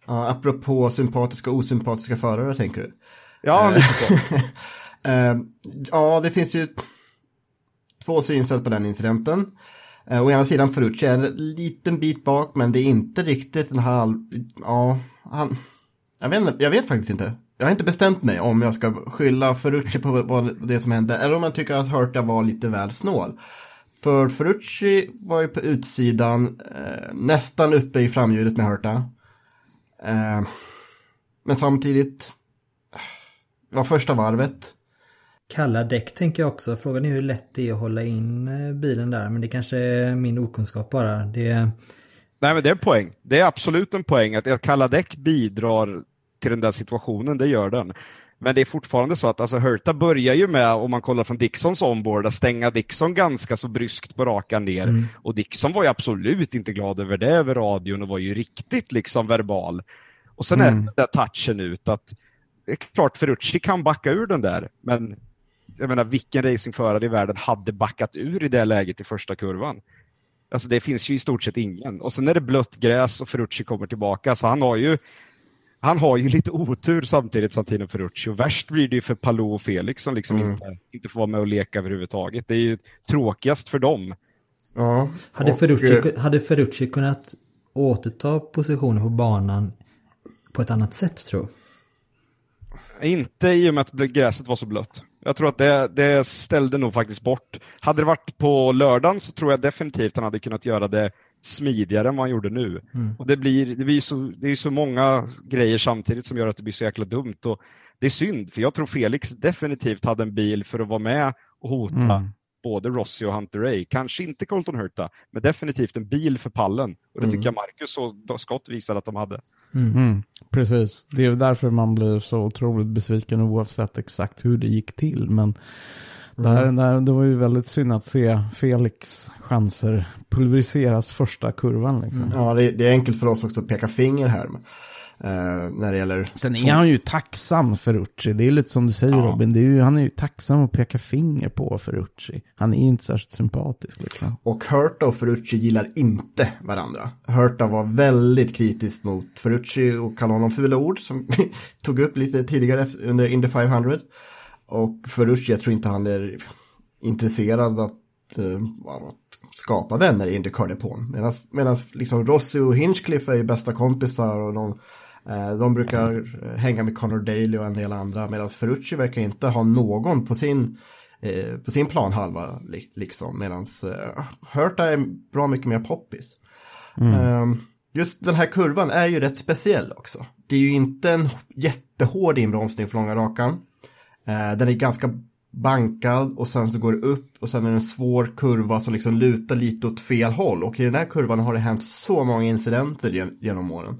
Ja, apropå sympatiska och osympatiska förare, tänker du? Ja, lite så. Eh, ja, det finns ju två synsätt på den incidenten. Eh, å ena sidan Ferrucci är en liten bit bak, men det är inte riktigt en halv... Ja, han... Jag vet, jag vet faktiskt inte. Jag har inte bestämt mig om jag ska skylla Ferrucci på vad det som hände, eller om jag tycker att Hurta var lite väl snål. För Ferrucci var ju på utsidan, eh, nästan uppe i framhjulet med Hurta. Eh, men samtidigt, det var första varvet. Kalla däck tänker jag också. Frågan är hur lätt det är att hålla in eh, bilen där. Men det kanske är min okunskap bara. Det... Nej men det är en poäng. Det är absolut en poäng att, att kalla däck bidrar till den där situationen, det gör den. Men det är fortfarande så att alltså, Hurta börjar ju med, om man kollar från Dixons onboard, att stänga Dixon ganska så bryskt på raka ner. Mm. Och Dixon var ju absolut inte glad över det över radion och var ju riktigt liksom verbal. Och sen mm. är den där touchen ut att det är klart Ferrucci kan backa ur den där, men jag menar vilken racingförare i världen hade backat ur i det läget i första kurvan? Alltså det finns ju i stort sett ingen. Och sen är det blött gräs och Ferrucci kommer tillbaka, så han har ju han har ju lite otur samtidigt Santino Ferrucci och värst blir det ju för Palou och Felix som liksom mm. inte, inte får vara med och leka överhuvudtaget. Det är ju tråkigast för dem. Ja, hade, och, Ferrucci, eh, hade Ferrucci kunnat återta positionen på banan på ett annat sätt tror jag? Inte i och med att gräset var så blött. Jag tror att det, det ställde nog faktiskt bort. Hade det varit på lördagen så tror jag definitivt han hade kunnat göra det smidigare än vad han gjorde nu. Mm. Och det blir, det blir så, det är så många grejer samtidigt som gör att det blir så jäkla dumt. Och det är synd, för jag tror Felix definitivt hade en bil för att vara med och hota mm. både Rossi och Hunter Ray. Kanske inte Colton Hurta, men definitivt en bil för pallen. Och det mm. tycker jag Marcus och Scott visade att de hade. Mm. Mm, precis, det är därför man blir så otroligt besviken oavsett exakt hur det gick till. Men där, mm. där, det var ju väldigt synd att se Felix chanser pulveriseras första kurvan. Liksom. Mm. Ja, det, det, är enkelt för oss också att peka finger här. Uh, när det gäller... Sen är han ju tacksam för Ferrucci. Det är lite som du säger ja. Robin. Är ju, han är ju tacksam att peka finger på Ferrucci. Han är ju inte särskilt sympatisk. Liksom. Och Hurta och Ferrucci gillar inte varandra. Hurta var väldigt kritisk mot Ferrucci och kallade honom fula ord som vi tog upp lite tidigare under Indy 500. Och Ferrucci, jag tror inte han är intresserad att, uh, att skapa vänner i Indycar-depån. Medan liksom Rossi och Hinchcliffe är ju bästa kompisar och de, de brukar hänga med Connor Daly och en del andra. Medan Ferrucci verkar inte ha någon på sin, uh, på sin planhalva liksom. Medan uh, Hurta är bra mycket mer poppis. Mm. just den här kurvan är ju rätt speciell också. Det är ju inte en jättehård inbromsning för långa rakan. Eh, den är ganska bankad och sen så går det upp och sen är det en svår kurva som liksom lutar lite åt fel håll. Och i den här kurvan har det hänt så många incidenter genom åren.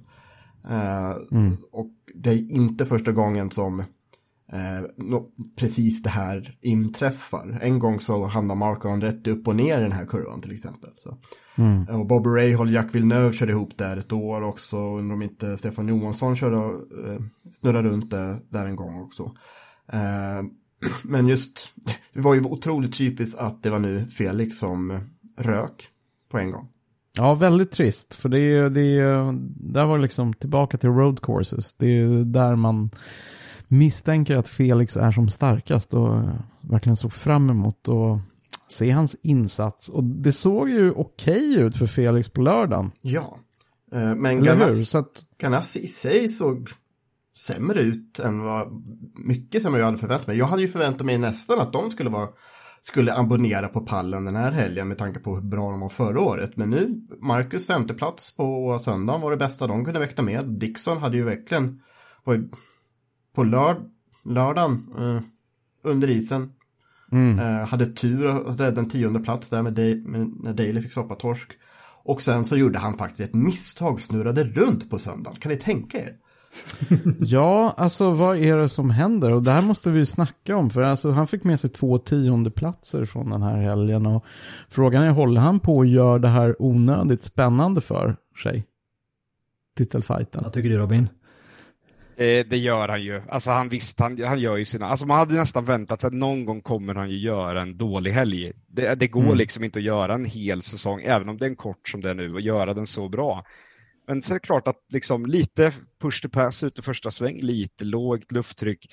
Eh, mm. Och det är inte första gången som eh, precis det här inträffar. En gång så hamnar Markon rätt upp och ner i den här kurvan till exempel. Så. Mm. Och Bobby Rahal, Jack Villeneuve körde ihop där ett år också. Undrar om inte Stefan Johansson körde, eh, snurrade runt det där en gång också. Eh, men just, det var ju otroligt typiskt att det var nu Felix som rök på en gång. Ja, väldigt trist. För det är, det är, där var det liksom tillbaka till road courses. Det är där man misstänker att Felix är som starkast och verkligen såg fram emot att se hans insats. Och det såg ju okej ut för Felix på lördagen. Ja, eh, men Ganassi, att... Ganassi i sig såg sämre ut än vad mycket sämre jag hade förväntat mig. Jag hade ju förväntat mig nästan att de skulle vara skulle abonnera på pallen den här helgen med tanke på hur bra de var förra året. Men nu, Marcus femteplats på söndagen var det bästa de kunde väcka med. Dixon hade ju verkligen, var ju på lörd, lördagen eh, under isen. Mm. Eh, hade tur och räddade en tionde plats där med, Day, med när Daley fick stoppa torsk. Och sen så gjorde han faktiskt ett misstag, snurrade runt på söndagen. Kan ni tänka er? ja, alltså vad är det som händer? Och det här måste vi snacka om. För alltså, han fick med sig två tiondeplatser från den här helgen. Och frågan är, håller han på att göra det här onödigt spännande för sig? Titelfighten. Vad tycker du Robin? Det, det, gör han ju. Alltså han visst, han, han gör ju sina... Alltså man hade nästan väntat sig att någon gång kommer han ju göra en dålig helg. Det, det går mm. liksom inte att göra en hel säsong, även om det är en kort som det är nu, och göra den så bra. Men så är det klart att liksom lite push to pass ut i första sväng, lite lågt lufttryck.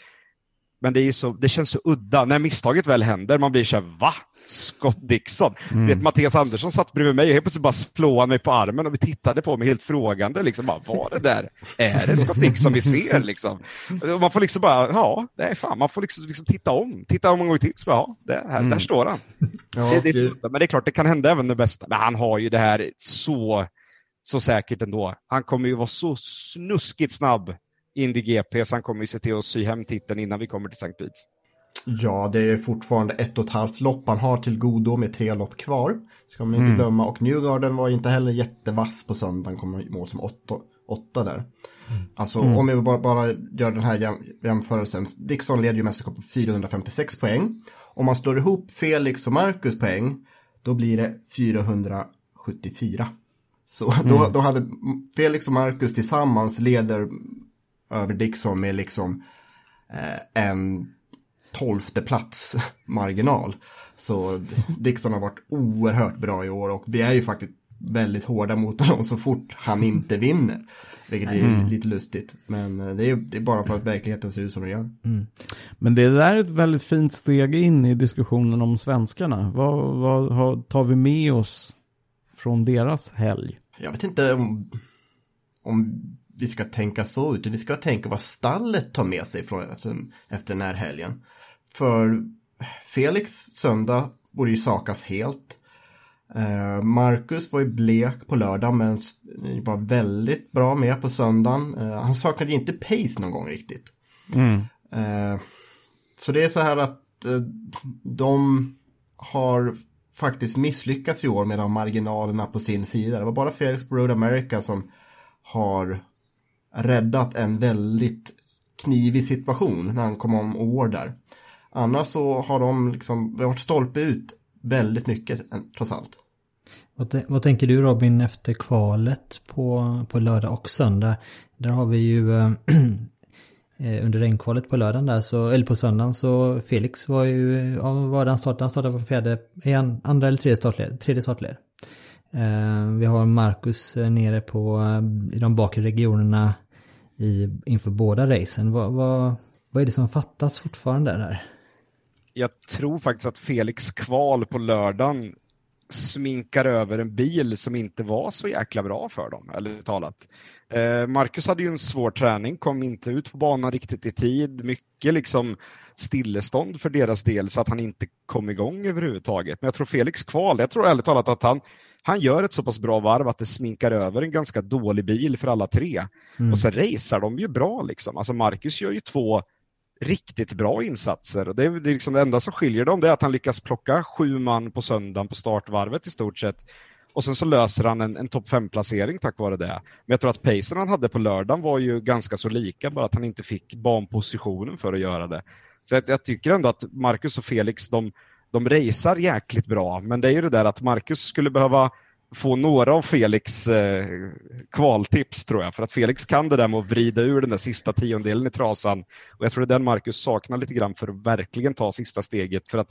Men det, är så, det känns så udda. När misstaget väl händer, man blir så här, va? Scott Dixon? Mm. Vet, Mattias Andersson satt bredvid mig och helt plötsligt bara slår han mig på armen och vi tittade på mig helt frågande. Liksom, bara, vad det där? Är det Scott Dixon vi ser? Liksom? Och man får liksom bara, ja, det är fan, man får liksom, liksom titta om. Titta om en gång till, så bara, ja, det här, mm. där står han. Ja, det, det, men det är klart, det kan hända även det bästa. Men han har ju det här så, så säkert ändå. Han kommer ju vara så snuskigt snabb Indy GP, så han kommer ju se till att sy hem titeln innan vi kommer till St. Beats. Ja, det är fortfarande ett och ett halvt lopp han har till godo med tre lopp kvar. Ska man inte mm. glömma. Och Newgarden var inte heller jättevass på söndagen, kommer i mål som åtta, åtta där. Mm. Alltså mm. om vi bara, bara gör den här jäm, jämförelsen. Dixon leder ju mästerskapet på 456 poäng. Om man slår ihop Felix och Marcus poäng, då blir det 474. Så mm. då, då hade Felix och Marcus tillsammans leder över Dixon med liksom eh, en tolfte plats marginal. Så Dixon har varit oerhört bra i år och vi är ju faktiskt väldigt hårda mot honom så fort han inte vinner. Vilket är mm. lite lustigt. Men eh, det är, det är, bara för att verkligheten ser ut som den gör. Mm. Men det där är ett väldigt fint steg in i diskussionen om svenskarna. Vad, vad tar vi med oss från deras helg? Jag vet inte om, om vi ska tänka så, utan vi ska tänka vad stallet tar med sig från, efter, efter den här helgen. För Felix söndag borde ju sakas helt. Eh, Marcus var ju blek på lördag men var väldigt bra med på söndagen. Eh, han saknade inte pace någon gång riktigt. Mm. Eh, så det är så här att de har faktiskt misslyckats i år med de marginalerna på sin sida. Det var bara Felix på Road America som har räddat en väldigt knivig situation när han kom om år där. Annars så har de liksom varit stolpe ut väldigt mycket eh, trots allt. Vad, vad, tänker du Robin efter kvalet på, på lördag och söndag? Där har vi ju äh, Eh, under regnkvalet på lördagen där så, eller på söndagen så Felix var ju, ja, var han startade? Han startade på fjärde, eh, en, andra eller tredje startled? Tredje startled. Eh, vi har Marcus eh, nere på, i de bakre regionerna i, inför båda racen. Vad, vad, vad är det som fattas fortfarande där? Jag tror faktiskt att Felix kval på lördagen sminkar över en bil som inte var så jäkla bra för dem, eller talat. Eh, Marcus hade ju en svår träning, kom inte ut på banan riktigt i tid. Mycket liksom stillestånd för deras del så att han inte kom igång överhuvudtaget. Men jag tror Felix kval, jag tror ärligt talat att han han gör ett så pass bra varv att det sminkar över en ganska dålig bil för alla tre. Mm. Och sen racear de ju bra liksom. Alltså Marcus gör ju två riktigt bra insatser. Och det är, det, är liksom det enda som skiljer dem, det är att han lyckas plocka sju man på söndagen på startvarvet i stort sett. Och sen så löser han en, en topp 5-placering tack vare det. Men jag tror att pacen han hade på lördagen var ju ganska så lika, bara att han inte fick banpositionen för att göra det. Så jag, jag tycker ändå att Marcus och Felix, de, de racear jäkligt bra, men det är ju det där att Marcus skulle behöva få några av Felix eh, kvaltips tror jag. För att Felix kan det där med att vrida ur den där sista tiondelen i trasan. Och jag tror det är den Marcus saknar lite grann för att verkligen ta sista steget. För att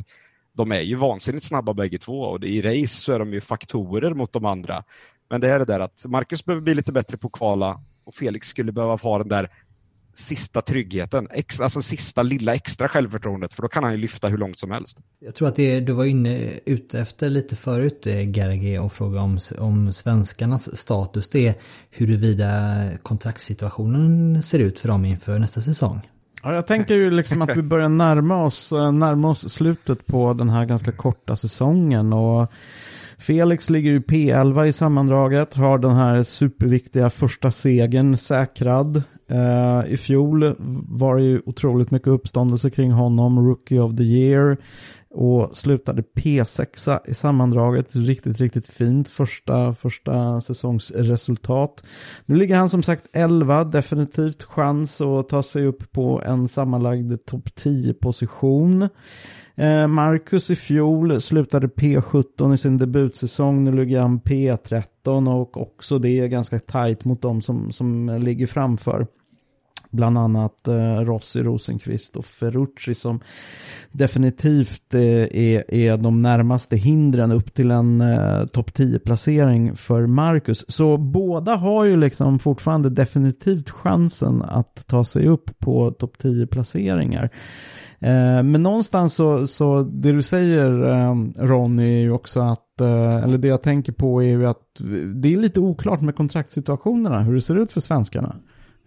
de är ju vansinnigt snabba bägge två och i race så är de ju faktorer mot de andra. Men det är det där att Marcus behöver bli lite bättre på att kvala och Felix skulle behöva ha den där sista tryggheten, ex, alltså sista lilla extra självförtroendet för då kan han ju lyfta hur långt som helst. Jag tror att det du var inne ute efter lite förut eh, Gergi och fråga om, om svenskarnas status det är huruvida kontraktssituationen ser ut för dem inför nästa säsong. Ja, jag tänker ju liksom att vi börjar närma oss, eh, närma oss slutet på den här ganska korta säsongen och Felix ligger i P11 i sammandraget, har den här superviktiga första segern säkrad. Uh, I fjol var det ju otroligt mycket uppståndelse kring honom, Rookie of the Year. Och slutade P6 i sammandraget. Riktigt, riktigt fint första, första säsongsresultat. Nu ligger han som sagt 11, definitivt chans att ta sig upp på en sammanlagd topp 10-position. Eh, Marcus i fjol slutade P17 i sin debutsäsong. Nu ligger han P13 och också det är ganska tajt mot de som, som ligger framför. Bland annat eh, Rossi, Rosenqvist och Ferrucci som definitivt eh, är, är de närmaste hindren upp till en eh, topp 10-placering för Marcus. Så båda har ju liksom fortfarande definitivt chansen att ta sig upp på topp 10-placeringar. Eh, men någonstans så, så det du säger eh, Ronny är ju också att, eh, eller det jag tänker på är ju att det är lite oklart med kontraktssituationerna, hur det ser ut för svenskarna.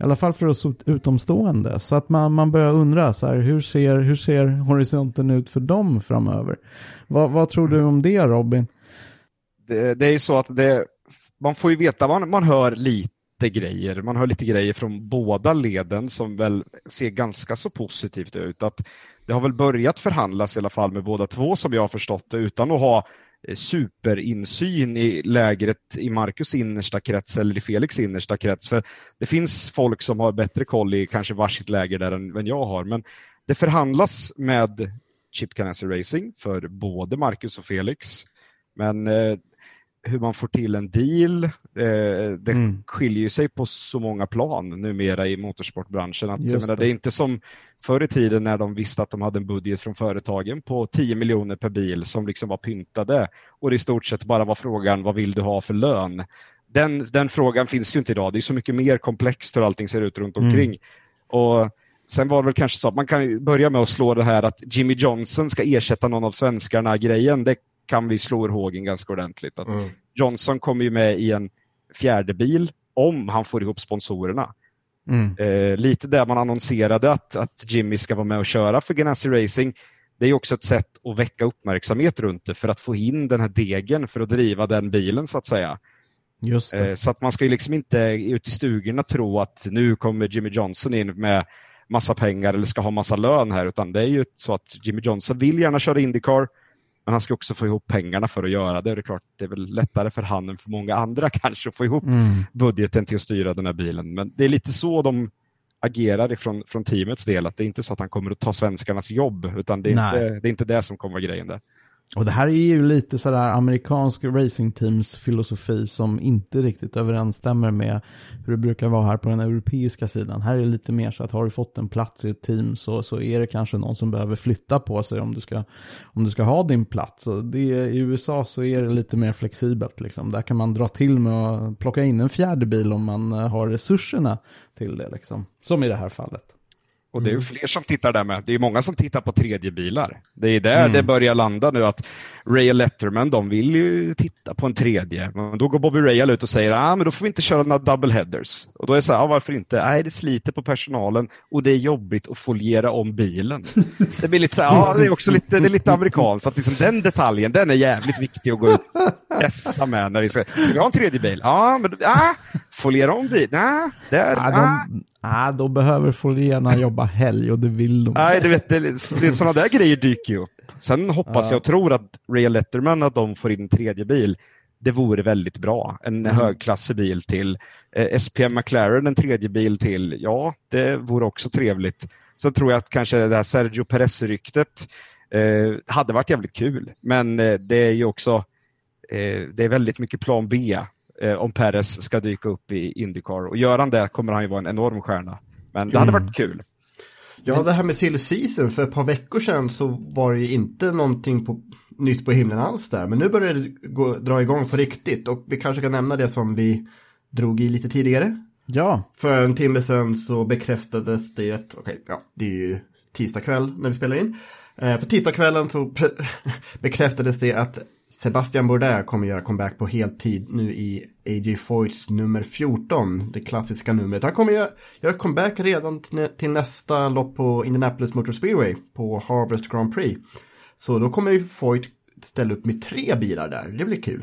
I alla fall för oss utomstående. Så att man, man börjar undra, så här, hur, ser, hur ser horisonten ut för dem framöver? Vad, vad tror du om det Robin? Det, det är ju så att det, man får ju veta, man, man hör lite grejer. Man hör lite grejer från båda leden som väl ser ganska så positivt ut. Att det har väl börjat förhandlas i alla fall med båda två som jag har förstått det utan att ha Eh, superinsyn i lägret i Marcus innersta krets eller i Felix innersta krets. För Det finns folk som har bättre koll i kanske varsitt läger där än, än jag har. Men det förhandlas med Chip Ganassi Racing för både Marcus och Felix. Men eh, hur man får till en deal. Eh, det mm. skiljer sig på så många plan numera i motorsportbranschen. Att, menar, det. det är inte som förr i tiden när de visste att de hade en budget från företagen på 10 miljoner per bil som liksom var pyntade och det i stort sett bara var frågan vad vill du ha för lön? Den, den frågan finns ju inte idag. Det är så mycket mer komplext hur allting ser ut runt mm. omkring. Mm. Och Sen var det väl kanske så att man kan börja med att slå det här att Jimmy Johnson ska ersätta någon av svenskarna-grejen. Det kan vi slå ur hågen ganska ordentligt. Att mm. Johnson kommer ju med i en fjärde bil om han får ihop sponsorerna. Mm. Eh, lite där man annonserade att, att Jimmy ska vara med och köra för Ganassi Racing. Det är också ett sätt att väcka uppmärksamhet runt det för att få in den här degen för att driva den bilen så att säga. Just eh, så att man ska ju liksom inte ut i stugorna tro att nu kommer Jimmy Johnson in med massa pengar eller ska ha massa lön här utan det är ju så att Jimmy Johnson vill gärna köra Indycar men han ska också få ihop pengarna för att göra det. Det är klart, det är väl lättare för han än för många andra kanske att få ihop mm. budgeten till att styra den här bilen. Men det är lite så de agerar ifrån, från teamets del. Att det är inte så att han kommer att ta svenskarnas jobb, utan det är, inte, det är inte det som kommer vara grejen där. Och det här är ju lite sådär amerikansk racingteams filosofi som inte riktigt överensstämmer med hur det brukar vara här på den europeiska sidan. Här är det lite mer så att har du fått en plats i ett team så, så är det kanske någon som behöver flytta på sig om du ska, om du ska ha din plats. Och det, I USA så är det lite mer flexibelt. Liksom. Där kan man dra till med att plocka in en fjärde bil om man eh, har resurserna till det. Liksom. Som i det här fallet. Och det är mm. fler som tittar där med. Det är många som tittar på tredje bilar. Det är där mm. det börjar landa nu att Ray och Letterman, de vill ju titta på en tredje. Men då går Bobby Ray ut och säger ah, men då får vi inte köra några double headers. Och då är det så här, ah, varför inte? Nej, det sliter på personalen och det är jobbigt att foliera om bilen. Det blir lite så här, ja, det är också lite, det är lite amerikanskt. Att liksom den detaljen, den är jävligt viktig att gå ut och dessa med. När vi ska, ska vi ha en tredje bil? Ja, men ah, foliera om bil? Nej, där, ah, de, ah. då behöver folierna jobba helg och det vill de. Nej, det, vet, det, det, sådana där grejer dyker ju upp. Sen hoppas ja. jag och tror att Ray Letterman, att de får in en tredje bil, det vore väldigt bra. En mm. högklassig bil till. Eh, SPM McLaren, en tredje bil till. Ja, det vore också trevligt. Sen tror jag att kanske det här Sergio Perez-ryktet eh, hade varit jävligt kul. Men eh, det är ju också eh, det är väldigt mycket plan B eh, om Perez ska dyka upp i Indycar. Och gör han det kommer han ju vara en enorm stjärna. Men det hade mm. varit kul. Ja, det här med silly season, för ett par veckor sedan så var det ju inte någonting på, nytt på himlen alls där. Men nu börjar det gå, dra igång på riktigt och vi kanske kan nämna det som vi drog i lite tidigare. Ja. För en timme sedan så bekräftades det, okej, okay, ja, det är ju tisdag kväll när vi spelar in. Eh, på tisdagskvällen så bekräftades det att Sebastian Bourdais kommer göra comeback på heltid nu i AJ Foyts nummer 14, det klassiska numret. Han kommer göra, göra comeback redan till nästa lopp på Indianapolis Motor Speedway på Harvest Grand Prix. Så då kommer ju Foyt ställa upp med tre bilar där, det blir kul.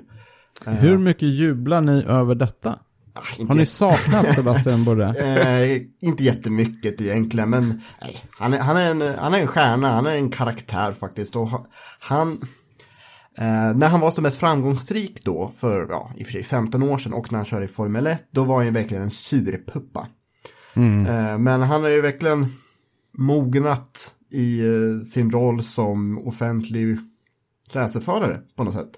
Hur mycket jublar ni över detta? Ah, Har ni saknat Sebastian Bourdais? eh, inte jättemycket egentligen, men nej, han, är, han, är en, han är en stjärna, han är en karaktär faktiskt. Och han, Eh, när han var som mest framgångsrik då, för ja, i och för sig 15 år sedan och när han körde i Formel 1, då var han ju verkligen en surpuppa. Mm. Eh, men han har ju verkligen mognat i eh, sin roll som offentlig racerförare på något sätt.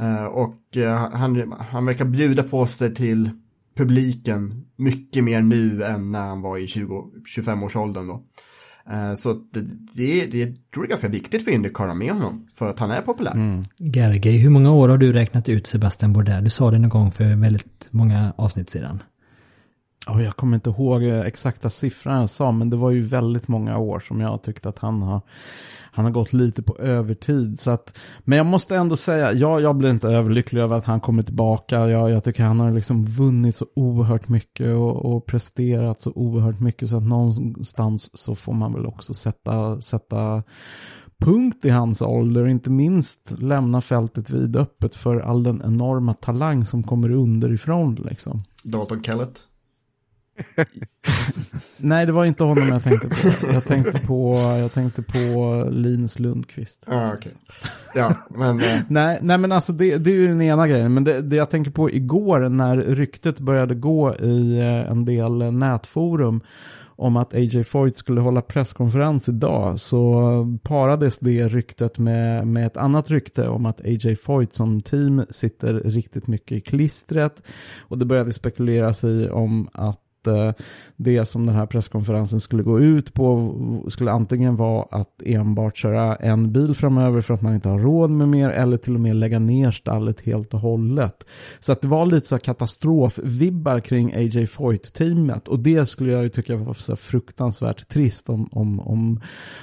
Eh, och eh, han, han verkar bjuda på sig till publiken mycket mer nu än när han var i 20-25-årsåldern då. Eh, så det, det, det tror är ganska viktigt för Indycar att ha med honom, för att han är populär. Mm. Gergely, hur många år har du räknat ut Sebastian Bourdais? Du sa det någon gång för väldigt många avsnitt sedan. Oh, jag kommer inte ihåg eh, exakta siffran jag sa, men det var ju väldigt många år som jag tyckte att han har, han har gått lite på övertid. Så att, men jag måste ändå säga, ja, jag blir inte överlycklig över att han kommer tillbaka. Jag, jag tycker han har liksom vunnit så oerhört mycket och, och, presterat så oerhört mycket. Så att någonstans så får man väl också sätta, sätta punkt i hans ålder. Inte minst lämna fältet vidöppet för all den enorma talang som kommer underifrån. Liksom. Dalton Kellett? Nej, det var inte honom jag tänkte på. Jag tänkte på, jag tänkte på Linus Lundqvist. Ah, okay. Ja, men... Eh. nej, nej, men alltså det, det är ju den ena grejen. Men det, det jag tänker på igår när ryktet började gå i eh, en del nätforum om att AJ Foyt skulle hålla presskonferens idag så parades det ryktet med, med ett annat rykte om att AJ Foyt som team sitter riktigt mycket i klistret och det började spekuleras i om att Eh, det som den här presskonferensen skulle gå ut på skulle antingen vara att enbart köra en bil framöver för att man inte har råd med mer eller till och med lägga ner stallet helt och hållet. Så att det var lite så katastrofvibbar kring AJ Foyt-teamet och det skulle jag ju tycka var så fruktansvärt trist om, om, om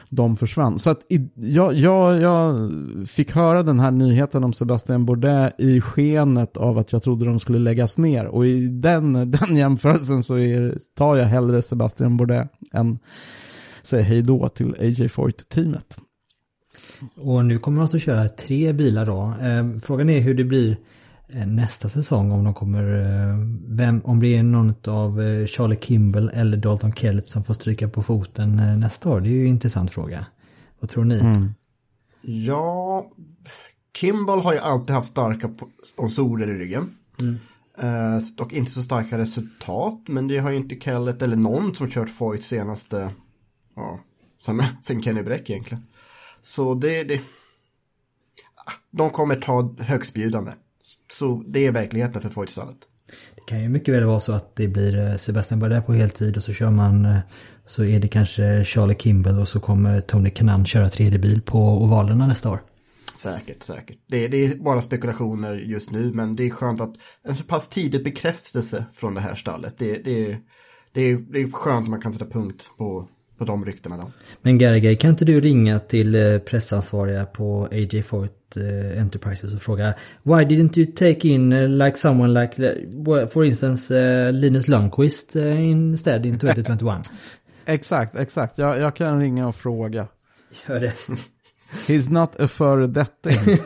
de försvann. Så att jag, jag, jag fick höra den här nyheten om Sebastian Bourdais i skenet av att jag trodde de skulle läggas ner och i den, den jämförelsen så är säger, tar jag hellre Sebastian Bourdais än säger hej då till AJ Foyt-teamet. Och nu kommer man alltså köra tre bilar då. Ehm, frågan är hur det blir eh, nästa säsong om de kommer, eh, vem, om det är någon av eh, Charlie Kimball eller Dalton Kellett som får stryka på foten nästa år. Det är ju en intressant fråga. Vad tror ni? Mm. Ja, Kimball har ju alltid haft starka sponsorer i ryggen. Mm. Eh, dock inte så starka resultat, men det har ju inte Kellet eller någon som kört Foyt senaste, ja, sen, sen Kenny Bräck egentligen. Så det, det, ah, de kommer ta högstbjudande. Så det är verkligheten för Foyt-stallet. Det kan ju mycket väl vara så att det blir eh, Sebastian Bardet på heltid och så kör man eh, så är det kanske Charlie Kimball och så kommer Tony Kanan köra tredje bil på ovalerna nästa år. Säkert, säkert. Det, det, är bara spekulationer just nu, men det är skönt att en så pass tidig bekräftelse från det här stallet. Det, det, det, är, det är skönt att man kan sätta punkt på, på de ryktena. Då. Men Garagay, kan inte du ringa till eh, pressansvariga på AJ Foyt uh, Enterprises och fråga Why didn't you take in uh, like someone like, for instance, uh, Linus Lundqvist uh, instead in 2021? exakt, exakt. Jag, jag kan ringa och fråga. Gör det. He's not a föredetting.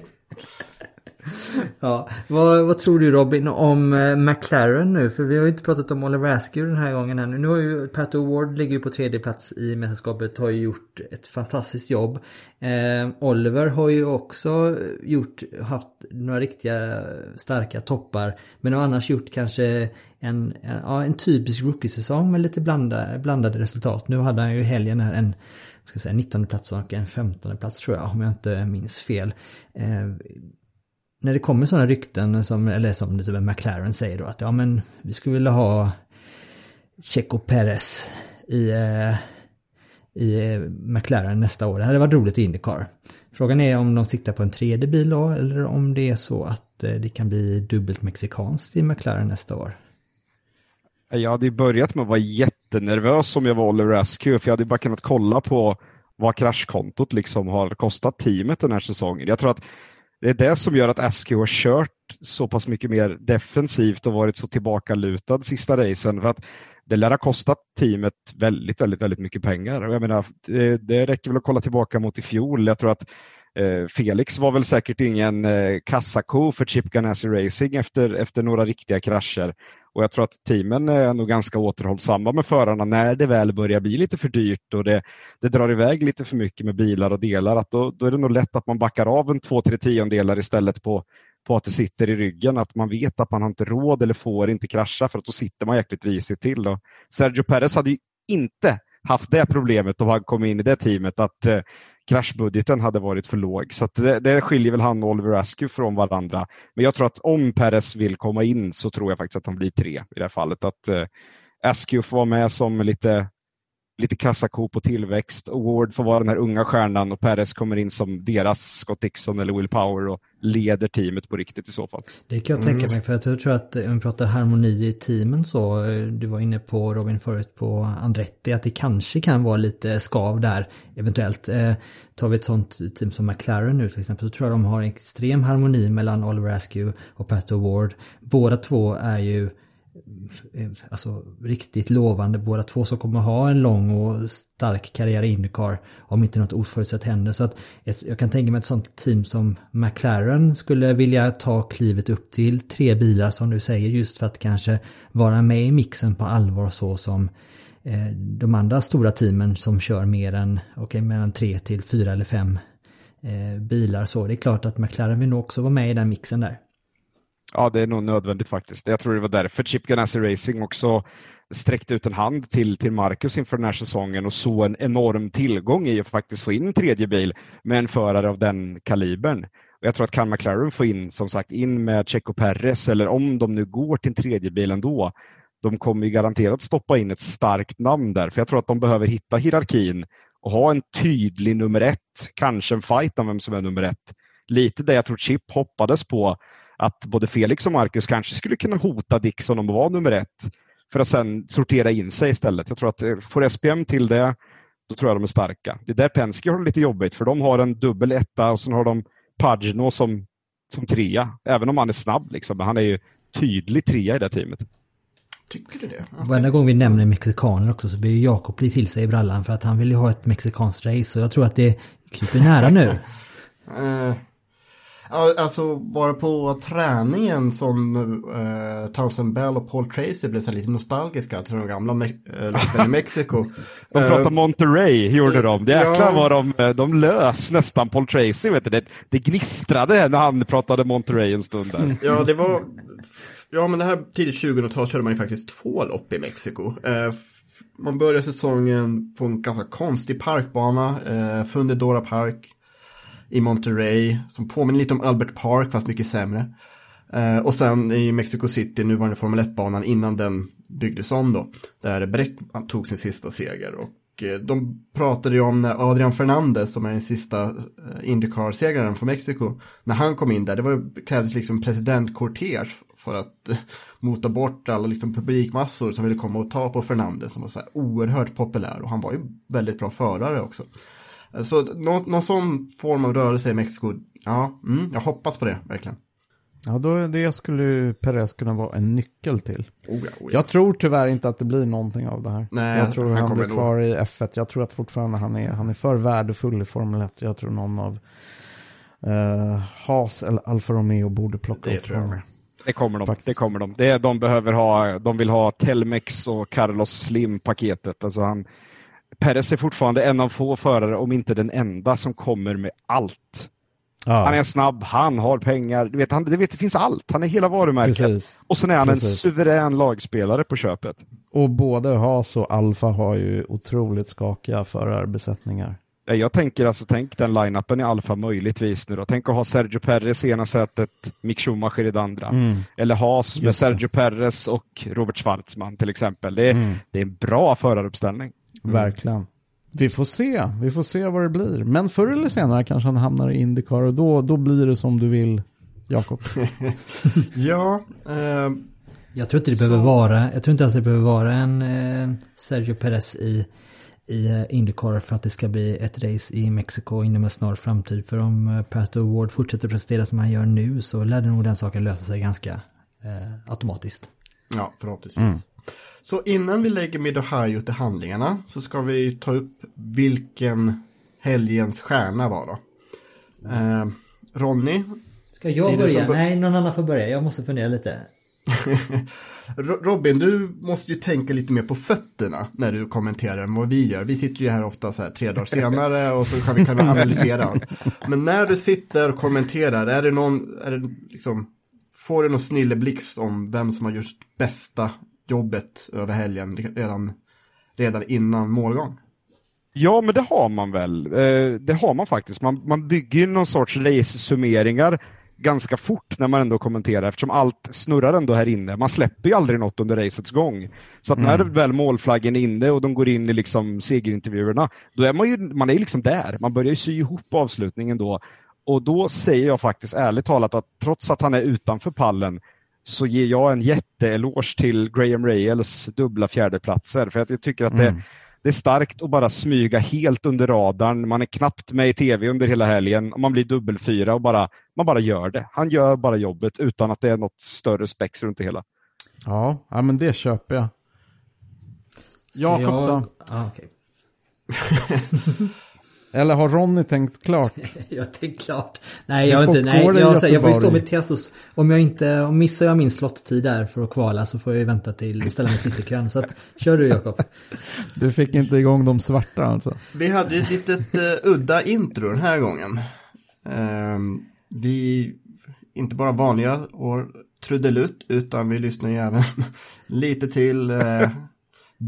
ja, vad, vad, tror du Robin om eh, McLaren nu? För vi har ju inte pratat om Oliver Askew den här gången ännu. Nu har ju Pat O'Ward ligger ju på tredje plats i mästerskapet, har ju gjort ett fantastiskt jobb. Eh, Oliver har ju också gjort, haft några riktiga starka toppar. Men har annars gjort kanske en, en, ja, en typisk rookie-säsong med lite blanda, blandade resultat. Nu hade han ju helgen här en ska säga, 19 plats och en 15 plats tror jag, om jag inte minns fel. Eh, när det kommer sådana rykten som, eller som det typ McLaren säger då att ja men vi skulle vilja ha Checo Perez i, eh, i eh, McLaren nästa år. Det hade varit roligt i Indycar. Frågan är om de siktar på en tredje bil då eller om det är så att eh, det kan bli dubbelt mexikanskt i McLaren nästa år. Jag hade ju börjat med att vara jättenervös om jag var Oliver Askew, för jag hade bara kunnat kolla på vad kraschkontot liksom har kostat teamet den här säsongen. Jag tror att det är det som gör att Askew har kört så pass mycket mer defensivt och varit så tillbakalutad sista racen. För att det lär ha kostat teamet väldigt, väldigt, väldigt mycket pengar. Jag menar, det, det räcker väl att kolla tillbaka mot i fjol. Jag tror att Eh, Felix var väl säkert ingen eh, kassako för Chip Ganassi Racing efter, efter några riktiga krascher. Och jag tror att teamen är nog ganska återhållsamma med förarna när det väl börjar bli lite för dyrt och det, det drar iväg lite för mycket med bilar och delar. Att då, då är det nog lätt att man backar av en två, tre tiondelar istället på, på att det sitter i ryggen. Att man vet att man har inte råd eller får inte krascha för att då sitter man jäkligt risigt till. Och Sergio Perez hade ju inte haft det problemet om han kom in i det teamet. Att eh, kraschbudgeten hade varit för låg. Så det, det skiljer väl han och Oliver Askew från varandra. Men jag tror att om Perez vill komma in så tror jag faktiskt att han blir tre i det här fallet. Att eh, Askew får vara med som lite lite kassako på tillväxt. Ward får vara den här unga stjärnan och Perez kommer in som deras Scott Dixon eller Will Power och leder teamet på riktigt i så fall. Det kan jag tänka mm. mig för jag tror att om vi pratar harmoni i teamen så, eh, du var inne på Robin förut på Andretti, att det kanske kan vara lite skav där eventuellt. Eh, tar vi ett sånt team som McLaren nu till exempel så tror jag de har en extrem harmoni mellan Oliver Askew och Pat Ward. Båda två är ju Mm, eh, alltså, riktigt lovande båda två som kommer ha en lång och stark karriär i Indycar om inte något oförutsett händer. Så att jag kan tänka mig ett sånt team som McLaren skulle vilja ta klivet upp till tre bilar som du säger just för att kanske vara med i mixen på allvar så som eh, de andra stora teamen som kör mer än, okej, okay, mellan tre till fyra eller fem eh, bilar så. Det är klart att McLaren vill nog också vara med i den mixen där. Ja, det är nog nödvändigt faktiskt. Jag tror det var därför Chip Ganassi Racing också sträckte ut en hand till, till Marcus inför den här säsongen och såg en enorm tillgång i att faktiskt få in en tredje bil med en förare av den kalibern. Och jag tror att kan McLaren få in, som sagt, in med Checo Perez eller om de nu går till en tredje bil ändå, de kommer ju garanterat stoppa in ett starkt namn där. För jag tror att de behöver hitta hierarkin och ha en tydlig nummer ett, kanske en fight om vem som är nummer ett. Lite det jag tror Chip hoppades på att både Felix och Marcus kanske skulle kunna hota Dixon om att vara nummer ett för att sen sortera in sig istället. Jag tror att eh, får SPM till det, då tror jag de är starka. Det är där Penske har det lite jobbigt, för de har en dubbel etta och sen har de Pagino som, som trea. Även om han är snabb, liksom, men han är ju tydlig trea i det teamet. Tycker du det? Okay. Varje gång vi nämner mexikaner också så blir Jakob bli till sig i brallan för att han vill ju ha ett mexikanskt race och jag tror att det kryper nära nu. uh, Alltså var det på träningen som uh, Townsend Bell och Paul Tracy blev så lite nostalgiska till de gamla me uh, i Mexiko. de pratade uh, Monterey, gjorde de. Jäklar ja. var de, eh, de lös nästan Paul Tracy, vet du. Det, det gnistrade när han pratade Monterey en stund där. Ja, det var... Ja, men det här tidigt 2000-tal körde man ju faktiskt två lopp i Mexiko. Uh, man började säsongen på en ganska konstig parkbana, uh, Fundedora Park i Monterey som påminner lite om Albert Park fast mycket sämre. Eh, och sen i Mexico City, nuvarande Formel 1-banan innan den byggdes om då, där Breck tog sin sista seger. Och eh, de pratade ju om när Adrian Fernandez, som är den sista eh, Indycar-segraren från Mexiko, när han kom in där, det var, krävdes liksom presidentkortege för att eh, mota bort alla liksom publikmassor som ville komma och ta på Fernandez som var så här oerhört populär och han var ju väldigt bra förare också. Så någon, någon sån form av rörelse i Mexiko, ja, mm, jag hoppas på det verkligen. Ja, då det skulle Perez kunna vara en nyckel till. Oh ja, oh ja. Jag tror tyvärr inte att det blir någonting av det här. Nej, jag tror han, han blir kvar i F1. Jag tror att fortfarande han är, han är för värdefull i Formel 1. Jag tror någon av uh, Haas eller Alfa Romeo borde plocka det upp tror jag. Det kommer de. Det kommer de. Det, de behöver ha, de vill ha Telmex och Carlos Slim-paketet. Alltså han, Perez är fortfarande en av få förare, om inte den enda, som kommer med allt. Ja. Han är snabb, han har pengar, du vet, han, du vet, det finns allt. Han är hela varumärket. Precis. Och sen är han Precis. en suverän lagspelare på köpet. Och både Haas och Alfa har ju otroligt skakiga förarbesättningar. Jag tänker alltså, tänk den line-upen i Alfa möjligtvis nu då. Tänk att ha Sergio Perez i ena sätet, Mick Schumacher i det andra. Mm. Eller Haas med Sergio Perez och Robert Schwarzman till exempel. Det är, mm. det är en bra föraruppställning. Mm. Verkligen. Vi får se, vi får se vad det blir. Men förr eller senare kanske han hamnar i Indycar och då, då blir det som du vill, Jakob. ja. Eh, jag tror inte det så... behöver vara, jag tror inte ens det behöver vara en eh, Sergio Perez i, i eh, Indycar för att det ska bli ett race i Mexiko inom en snar framtid. För om eh, Pat Award fortsätter prestera som han gör nu så lär det nog den saken lösa sig ganska eh, automatiskt. Ja, förhoppningsvis. Mm. Så innan vi lägger Mid Ohio till handlingarna så ska vi ta upp vilken helgens stjärna var då. Eh, Ronny? Ska jag börja? Nej, någon annan får börja. Jag måste fundera lite. Robin, du måste ju tänka lite mer på fötterna när du kommenterar än vad vi gör. Vi sitter ju här ofta så här tre dagar senare och så kan vi, kan vi analysera allt. Men när du sitter och kommenterar, är det någon, är det liksom, får du någon snilleblixt om vem som har gjort bästa jobbet över helgen redan, redan innan målgång. Ja, men det har man väl. Eh, det har man faktiskt. Man, man bygger ju någon sorts race-summeringar ganska fort när man ändå kommenterar eftersom allt snurrar ändå här inne. Man släpper ju aldrig något under racets gång. Så att när väl målflaggen är inne och de går in i liksom segerintervjuerna, då är man ju man är liksom där. Man börjar ju sy ihop avslutningen då. Och då säger jag faktiskt ärligt talat att trots att han är utanför pallen så ger jag en jätteeloge till Graham Rails dubbla fjärdeplatser. För att jag tycker att det, det är starkt att bara smyga helt under radarn. Man är knappt med i tv under hela helgen och man blir dubbelfyra och bara, man bara gör det. Han gör bara jobbet utan att det är något större spex runt det hela. Ja, ja men det köper jag. Jakob Ja, då? ah, okej. Eller har Ronny tänkt klart? Jag tänkte klart. Nej, jag inte. Nej, dig jag, jag får ju stå med Tessos. Om jag inte, om missar jag min slottid där för att kvala så får jag ju vänta till ställa mig sist i kön. Så att, kör du Jakob. Du fick inte igång de svarta alltså? Vi hade ju ett litet uh, udda intro den här gången. Ehm, vi, inte bara vanliga och trudelutt, utan vi lyssnar ju även lite till uh,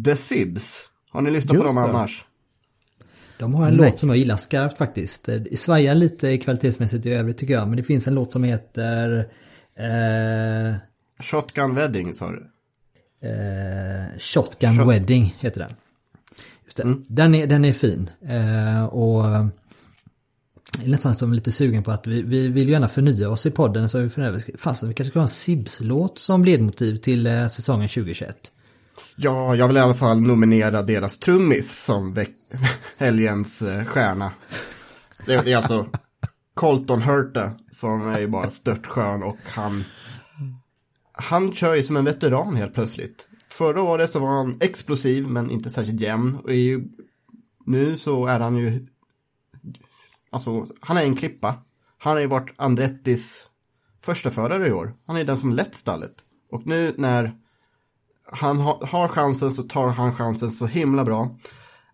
The Sibs. Har ni lyssnat på Just dem det. annars? De har en låt som jag gillar skarpt faktiskt. Det svajar lite kvalitetsmässigt i övrigt tycker jag. Men det finns en låt som heter eh, Shotgun Wedding sa du? eh, Shotgun Shot- Wedding heter den. Just det. Den, är, den är fin. Eh, och är nästan som lite sugen på att vi, vi vill gärna förnya oss i podden. Så vi funderar, fasen vi kanske ska ha en Sibs-låt som ledmotiv till eh, säsongen 2021. Ja, jag vill i alla fall nominera deras trummis som helgens eh, stjärna. Det, det är alltså Colton Hurta som är ju bara störtskön och han han kör ju som en veteran helt plötsligt. Förra året så var han explosiv men inte särskilt jämn. Och ju, nu så är han ju, alltså han är en klippa. Han har ju varit Andrettis första förare i år. Han är den som lett stallet. Och nu när han ha, har chansen så tar han chansen så himla bra.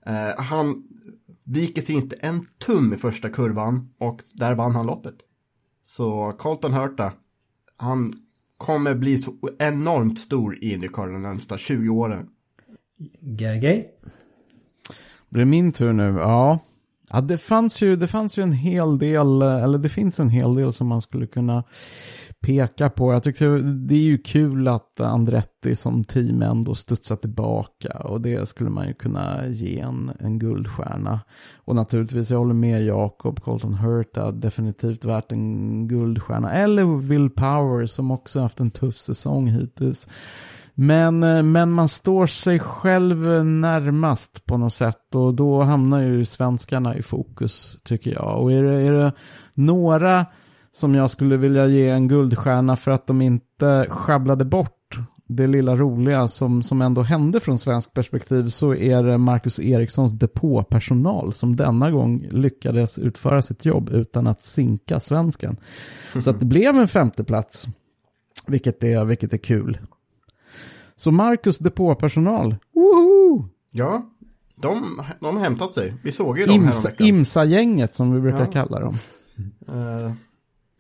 Eh, han viker sig inte en tum i första kurvan och där vann han loppet. Så Colton Hurta, han kommer bli så enormt stor i Indycar de närmsta 20 åren. Gergej. Blir det min tur nu? Ja. Ja, det fanns ju, det fanns ju en hel del, eller det finns en hel del som man skulle kunna peka på. Jag tyckte det är ju kul att Andretti som team ändå studsar tillbaka och det skulle man ju kunna ge en, en guldstjärna. Och naturligtvis, jag håller med Jakob, Colton Hurta, definitivt värt en guldstjärna. Eller Will Power som också haft en tuff säsong hittills. Men, eh, men man står sig själv närmast på något sätt och då hamnar ju svenskarna i fokus tycker jag. Och är det, är det några som jag skulle vilja ge en guldstjärna för att de inte sjabblade bort det lilla roliga som, som ändå hände från svensk perspektiv så är det Marcus Erikssons depåpersonal som denna gång lyckades utföra sitt jobb utan att sinka svensken. Så att det blev en femteplats, vilket är, vilket är kul. Så Marcus depåpersonal, woho! Ja, de, de hämtar sig. Vi såg ju dem Imsa. Imsa-gänget som vi brukar Ja. kalla dem. Eh,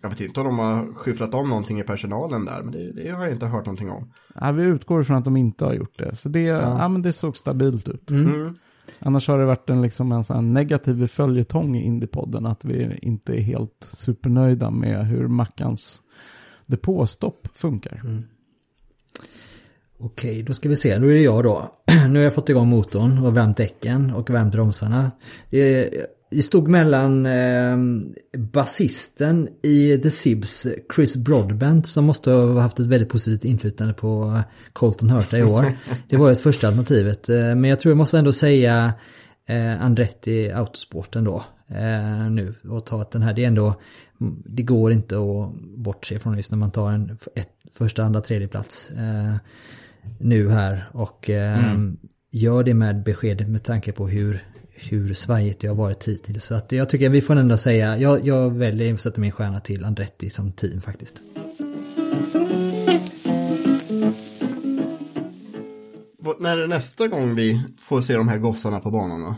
jag vet inte om de har skyfflat om någonting i personalen där, men det, det har jag inte hört någonting om. Ja, vi utgår ifrån att de inte har gjort det. Så det, ja. men det såg stabilt ut. Mm. Annars har det varit en, liksom en sån negativ följetong i Indiepodden att vi inte är helt supernöjda med hur Mackans depåstopp funkar. Okej, då ska vi se. Nu är det jag då. Nu har jag fått igång motorn och värmt däcken och värmt bromsarna. Det det stod mellan eh, basisten i The Sibs, Chris Broadbent, som måste ha haft ett väldigt positivt inflytande på Colton Hurta i år. Det var ett första alternativet. Eh, Men jag tror jag måste ändå säga eh, Andretti Autosporten då. Eh, nu och ta att den här, det är ändå, det går inte att bortse från just när man tar en ett, första, andra, tredje plats. Eh, nu här och eh, gör det med besked med tanke på hur, hur svajigt det har varit hittills. Så att jag tycker vi får ändå säga, jag, jag väljer att sätta min stjärna till Andretti som team faktiskt. När är det nästa gång vi får se de här gossarna på banan då?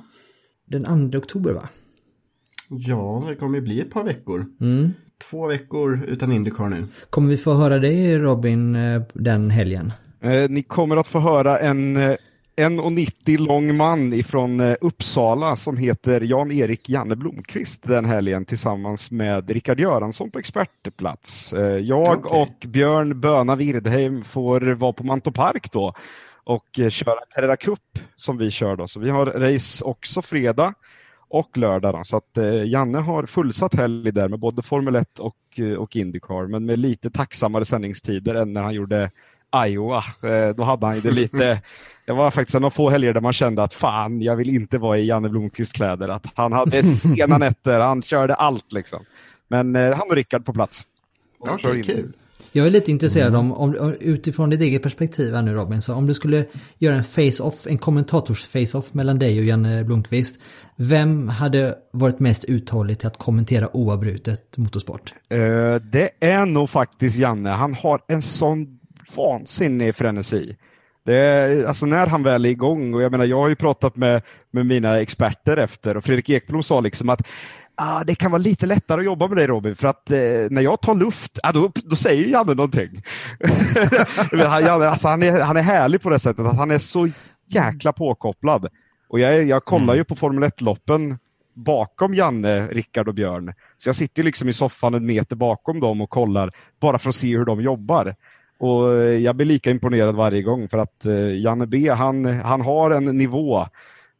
Den 2 oktober va? Ja, det kommer ju bli ett par veckor. Två veckor utan Indycar nu. Kommer vi få höra dig Robin eh, den helgen? Eh, ni kommer att få höra en, eh, 1,90 lång man ifrån eh, Uppsala som heter Jan-Erik Janne Blomqvist den helgen tillsammans med Rickard Göransson på expertplats. Eh, jag Okej. och Björn Böna Wirdheim får vara på Manto Park då och eh, köra Carrera Cup som vi kör då. Så vi har race också fredag och lördag. Då. Så att eh, Janne har fullsatt helg där med både Formel 1 och, och Indycar men med lite tacksammare sändningstider än när han gjorde Iowa. Eh, då hade han ju det lite det var faktiskt en av få helger där man kände att fan, jag vill inte vara i Janne Blomqvists kläder. Att han hade sena nätter, han körde allt liksom. Men eh, han och Rickard på plats. Kör in. kul. Jag är lite intresserad om, om, utifrån ditt eget perspektiv här nu Robin, så om du skulle göra en face-off, en kommentators face-off mellan dig och Janne Blomqvist, vem hade varit mest uthållig till att kommentera oavbrutet motorsport? Eh, det är nog faktiskt Janne. Han har en sån vansinnig frenesi. Det alltså när han väl är igång, och jag menar jag har ju pratat med, med mina experter efter och Fredrik Ekblom sa liksom att ah, det kan vara lite lättare att jobba med dig Robin för att eh, när jag tar luft, ah, då, då säger Janne någonting. Han, Janne, alltså, han, är, han är härlig på det sättet att han är så jäkla påkopplad. Och jag, jag kollar ju på Formel 1-loppen bakom Janne, Rickard och Björn. Så jag sitter ju liksom i soffan en meter bakom dem och kollar bara för att se hur de jobbar. Och eh, jag blir lika imponerad varje gång för att eh, Janne B, han, han har en nivå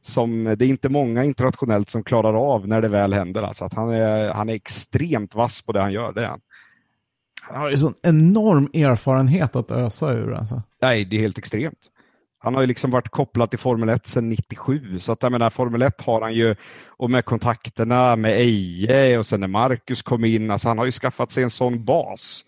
som det är inte många internationellt som klarar av när det väl händer. Alltså att han, är, han är extremt vass på det han gör. Det är han. Han har ju sån enorm erfarenhet att ösa ur alltså. Nej, det är helt extremt. Han har ju liksom varit kopplad till Formel 1 sedan 97, så att jag menar Formel 1 har han ju, och med kontakterna med Eje och sen när Marcus kom in, alltså han har ju skaffat sig en sån bas.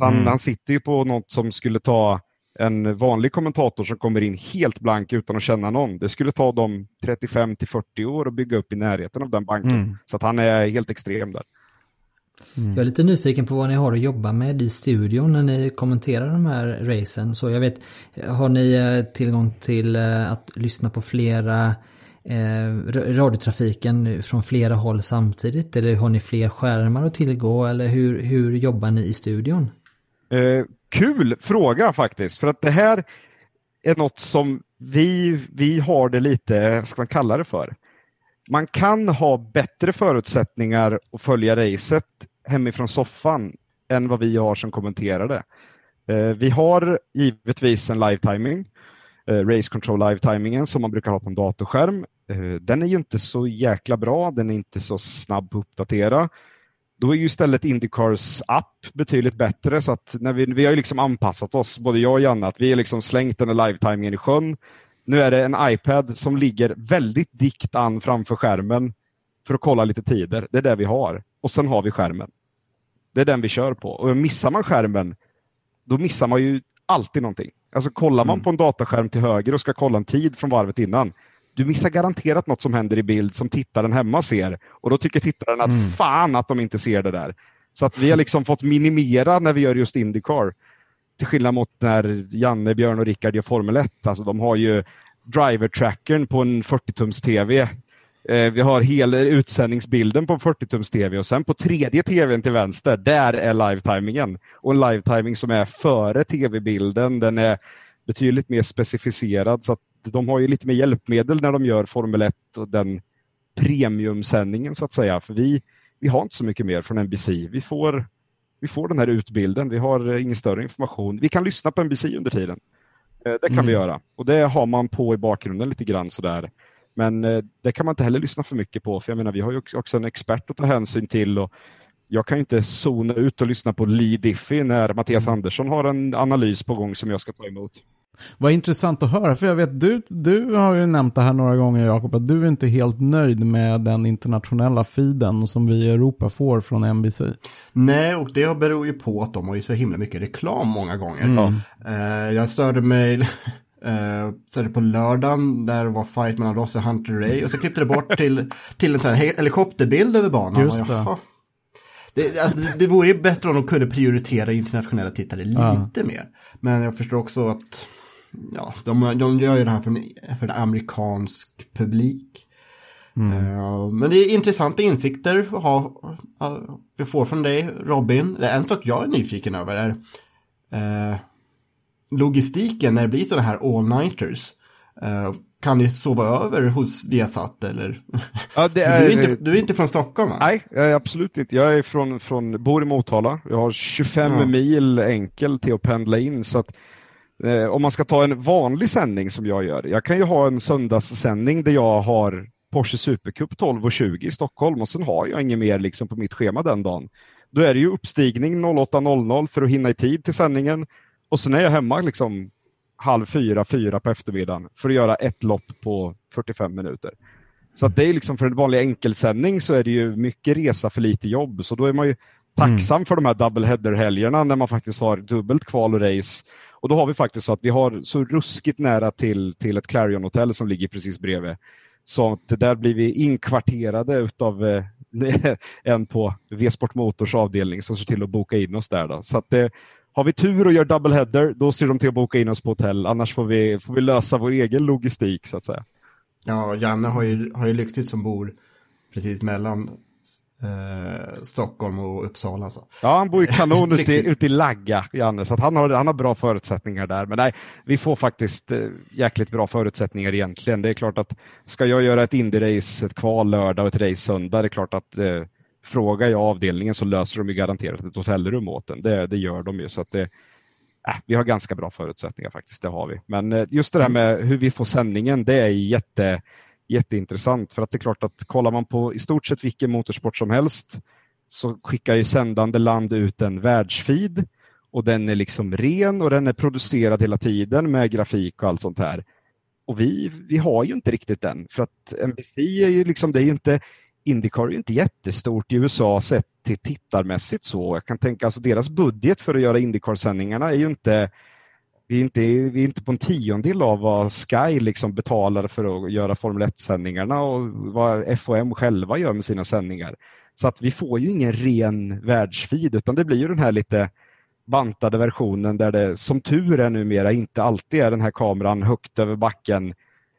Han, han sitter ju på något som skulle ta en vanlig kommentator som kommer in helt blank utan att känna någon. Det skulle ta dem 35 till 40 år att bygga upp i närheten av den banken. Så att han är helt extrem där. Jag är lite nyfiken på vad ni har att jobba med i studion när ni kommenterar de här racen. Så jag vet, har ni eh, tillgång till eh, att lyssna på flera eh, ra- radiotrafiken från flera håll samtidigt? Eller har ni fler skärmar att tillgå? Eller hur, hur jobbar ni i studion? Eh, kul fråga faktiskt, för att det här är något som vi, vi har det lite, vad ska man kalla det för? Man kan ha bättre förutsättningar att följa racet hemifrån soffan än vad vi har som kommenterade. Eh, vi har givetvis en live-timing, eh, Race Control Live-timingen som man brukar ha på en datorskärm. Eh, den är ju inte så jäkla bra, den är inte så snabb att uppdatera. Då är ju istället Indycars app betydligt bättre så att när vi, vi har ju liksom anpassat oss, både jag och Janne, att vi har liksom slängt den här live-timingen i sjön. Nu är det en iPad som ligger väldigt dikt an framför skärmen för att kolla lite tider. Det är det vi har. Och sen har vi skärmen. Det är den vi kör på. Och missar man skärmen, då missar man ju alltid någonting. Alltså kollar man på en dataskärm till höger och ska kolla en tid från varvet innan, du missar garanterat något som händer i bild som tittaren hemma ser. Och då tycker tittaren att fan att de inte ser det där. Så att vi har liksom fått minimera när vi gör just Indycar. Till skillnad mot när Janne, Björn och Rickard gör Formel 1. Alltså de har ju driver-trackern på en 40-tums-TV. Eh, vi har hela utsändningsbilden på 40-tums-TV och sen på tredje TVn till vänster, där är live-timingen. Och en live-timing som är före TV-bilden, den är betydligt mer specificerad så att de har ju lite mer hjälpmedel när de gör Formel 1 och den premiumsändningen så att säga. För vi, vi har inte så mycket mer från NBC. Vi får, vi får den här utbilden, vi har eh, ingen större information. Vi kan lyssna på NBC under tiden. Eh, Det kan vi göra och det har man på i bakgrunden lite grann sådär. Men eh, det kan man inte heller lyssna för mycket på för jag menar vi har ju också- också en expert att ta hänsyn till och jag kan ju inte zona ut och lyssna på Lee Diffie när Mattias Andersson har en analys på gång som jag ska ta emot. Vad intressant att höra, för jag vet, du, du har ju nämnt det här några gånger Jakob, att du är inte helt nöjd med den internationella feeden som vi i Europa får från NBC. Nej, och det beror ju på att de har ju så himla mycket reklam många gånger. Eh, jag störde mig störde på lördagen där det var fight mellan Ross och Hunter Ray och så klippte det bort till, till en sån här he- helikopterbild över banan. Just det. jaha. Det, det vore ju bättre om de kunde prioritera internationella tittare lite mer. Men jag förstår också att ja, de, de gör ju det här för en, för en amerikansk publik. Eh, men det är intressanta insikter att ha, uh, vi får från dig, Robin. Det är En sak jag är nyfiken över är eh, logistiken när det blir sådana här all-nighters. Uh, kan ni sova över hos Viasat eller? Ja, det är... du, är inte, du, är inte, från Stockholm? Va? Nej, absolut inte. Jag är från, från, bor i Motala. Jag har 25 ja. mil enkel till att pendla in. Så att, eh, om man ska ta en vanlig sändning som jag gör. Jag kan ju ha en söndagssändning där jag har Porsche Supercup 12.20 i Stockholm och sen har jag inget mer liksom på mitt schema den dagen. Då är det ju uppstigning 08.00 för att hinna i tid till sändningen och sen är jag hemma liksom halv fyra, fyra på eftermiddagen för att göra ett lopp på 45 minuter. Så att det är liksom för en vanlig enkelsändning så är det ju mycket resa för lite jobb. Så då är man ju tacksam mm. för de här double header-helgerna när man faktiskt har dubbelt kval och race. Och då har vi faktiskt så att vi har så ruskigt nära till, till ett Clarion-hotell som ligger precis bredvid. Så att där blir vi inkvarterade utav eh, en på V-sport Motors avdelning som ser till att boka in oss där. Då. Så att, eh, har vi tur och gör double header, då ser de till att boka in oss på hotell. Annars får vi, får vi lösa vår egen logistik så att säga. Ja, Janne har ju, har ju lyckligt som bor precis mellan eh, Stockholm och Uppsala. Så. Ja, han bor ju kanon ute, i, ute i Lagga, Janne, så han, har, han har bra förutsättningar där. Men nej, vi får faktiskt eh, jäkligt bra förutsättningar egentligen. Det är klart att ska jag göra ett Indy-race, ett kval lördag och ett race söndag, det är klart att eh, frågar jag avdelningen så löser de ju garanterat ett hotellrum åt en. Det, det gör de ju. Så att det, äh, vi har ganska bra förutsättningar faktiskt, det har vi. Men eh, just det där med hur vi får sändningen, det är jätte, jätteintressant. För att det är klart att kollar man på i stort sett vilken motorsport som helst så skickar ju sändande land ut en världsfeed och den är liksom ren och den är producerad hela tiden med grafik och allt sånt här. Och vi, vi har ju inte riktigt den för att NBC är ju liksom, det är ju inte Indycar är ju inte jättestort i USA sett till tittarmässigt så. Jag kan tänka alltså deras budget för att göra Indycar-sändningarna är ju inte vi är, inte, vi är inte på en tiondel av vad Sky liksom betalar för att göra Formel 1-sändningarna och vad FOM själva gör med sina sändningar. Så att vi får ju ingen ren världsfeed utan det blir ju den här lite bantade versionen där det som tur är numera inte alltid är den här kameran högt över backen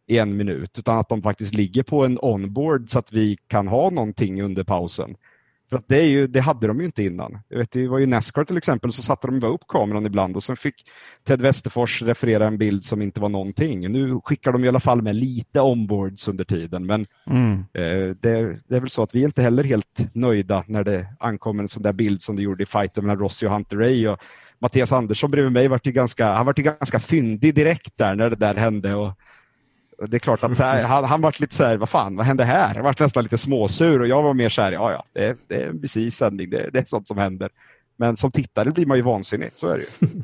i en minut utan att de faktiskt ligger på en onboard så att vi kan ha någonting under pausen. För att det, är ju, det hade de ju inte innan. Jag vet, det var ju Nascar till exempel så satte de bara upp kameran ibland och sen fick Ted Westerfors referera en bild som inte var någonting. Nu skickar de i alla fall med lite onboards under tiden men mm. eh, det, det, är väl så att vi är inte heller helt nöjda när det ankommer en sån där bild som det gjorde i fighten mellan Rossi och Hunter Ray. Och Mattias Andersson bredvid mig var ju ganska, han var ju ganska fyndig direkt där när det där hände. Och, det är klart att han, han var lite så här, vad fan, vad hände här? Han var nästan lite småsur och jag var mer så här, ja ja, det, det är en precis sändning, det, det, är sånt som händer. Men som tittare blir man ju vansinnig, så är det ju.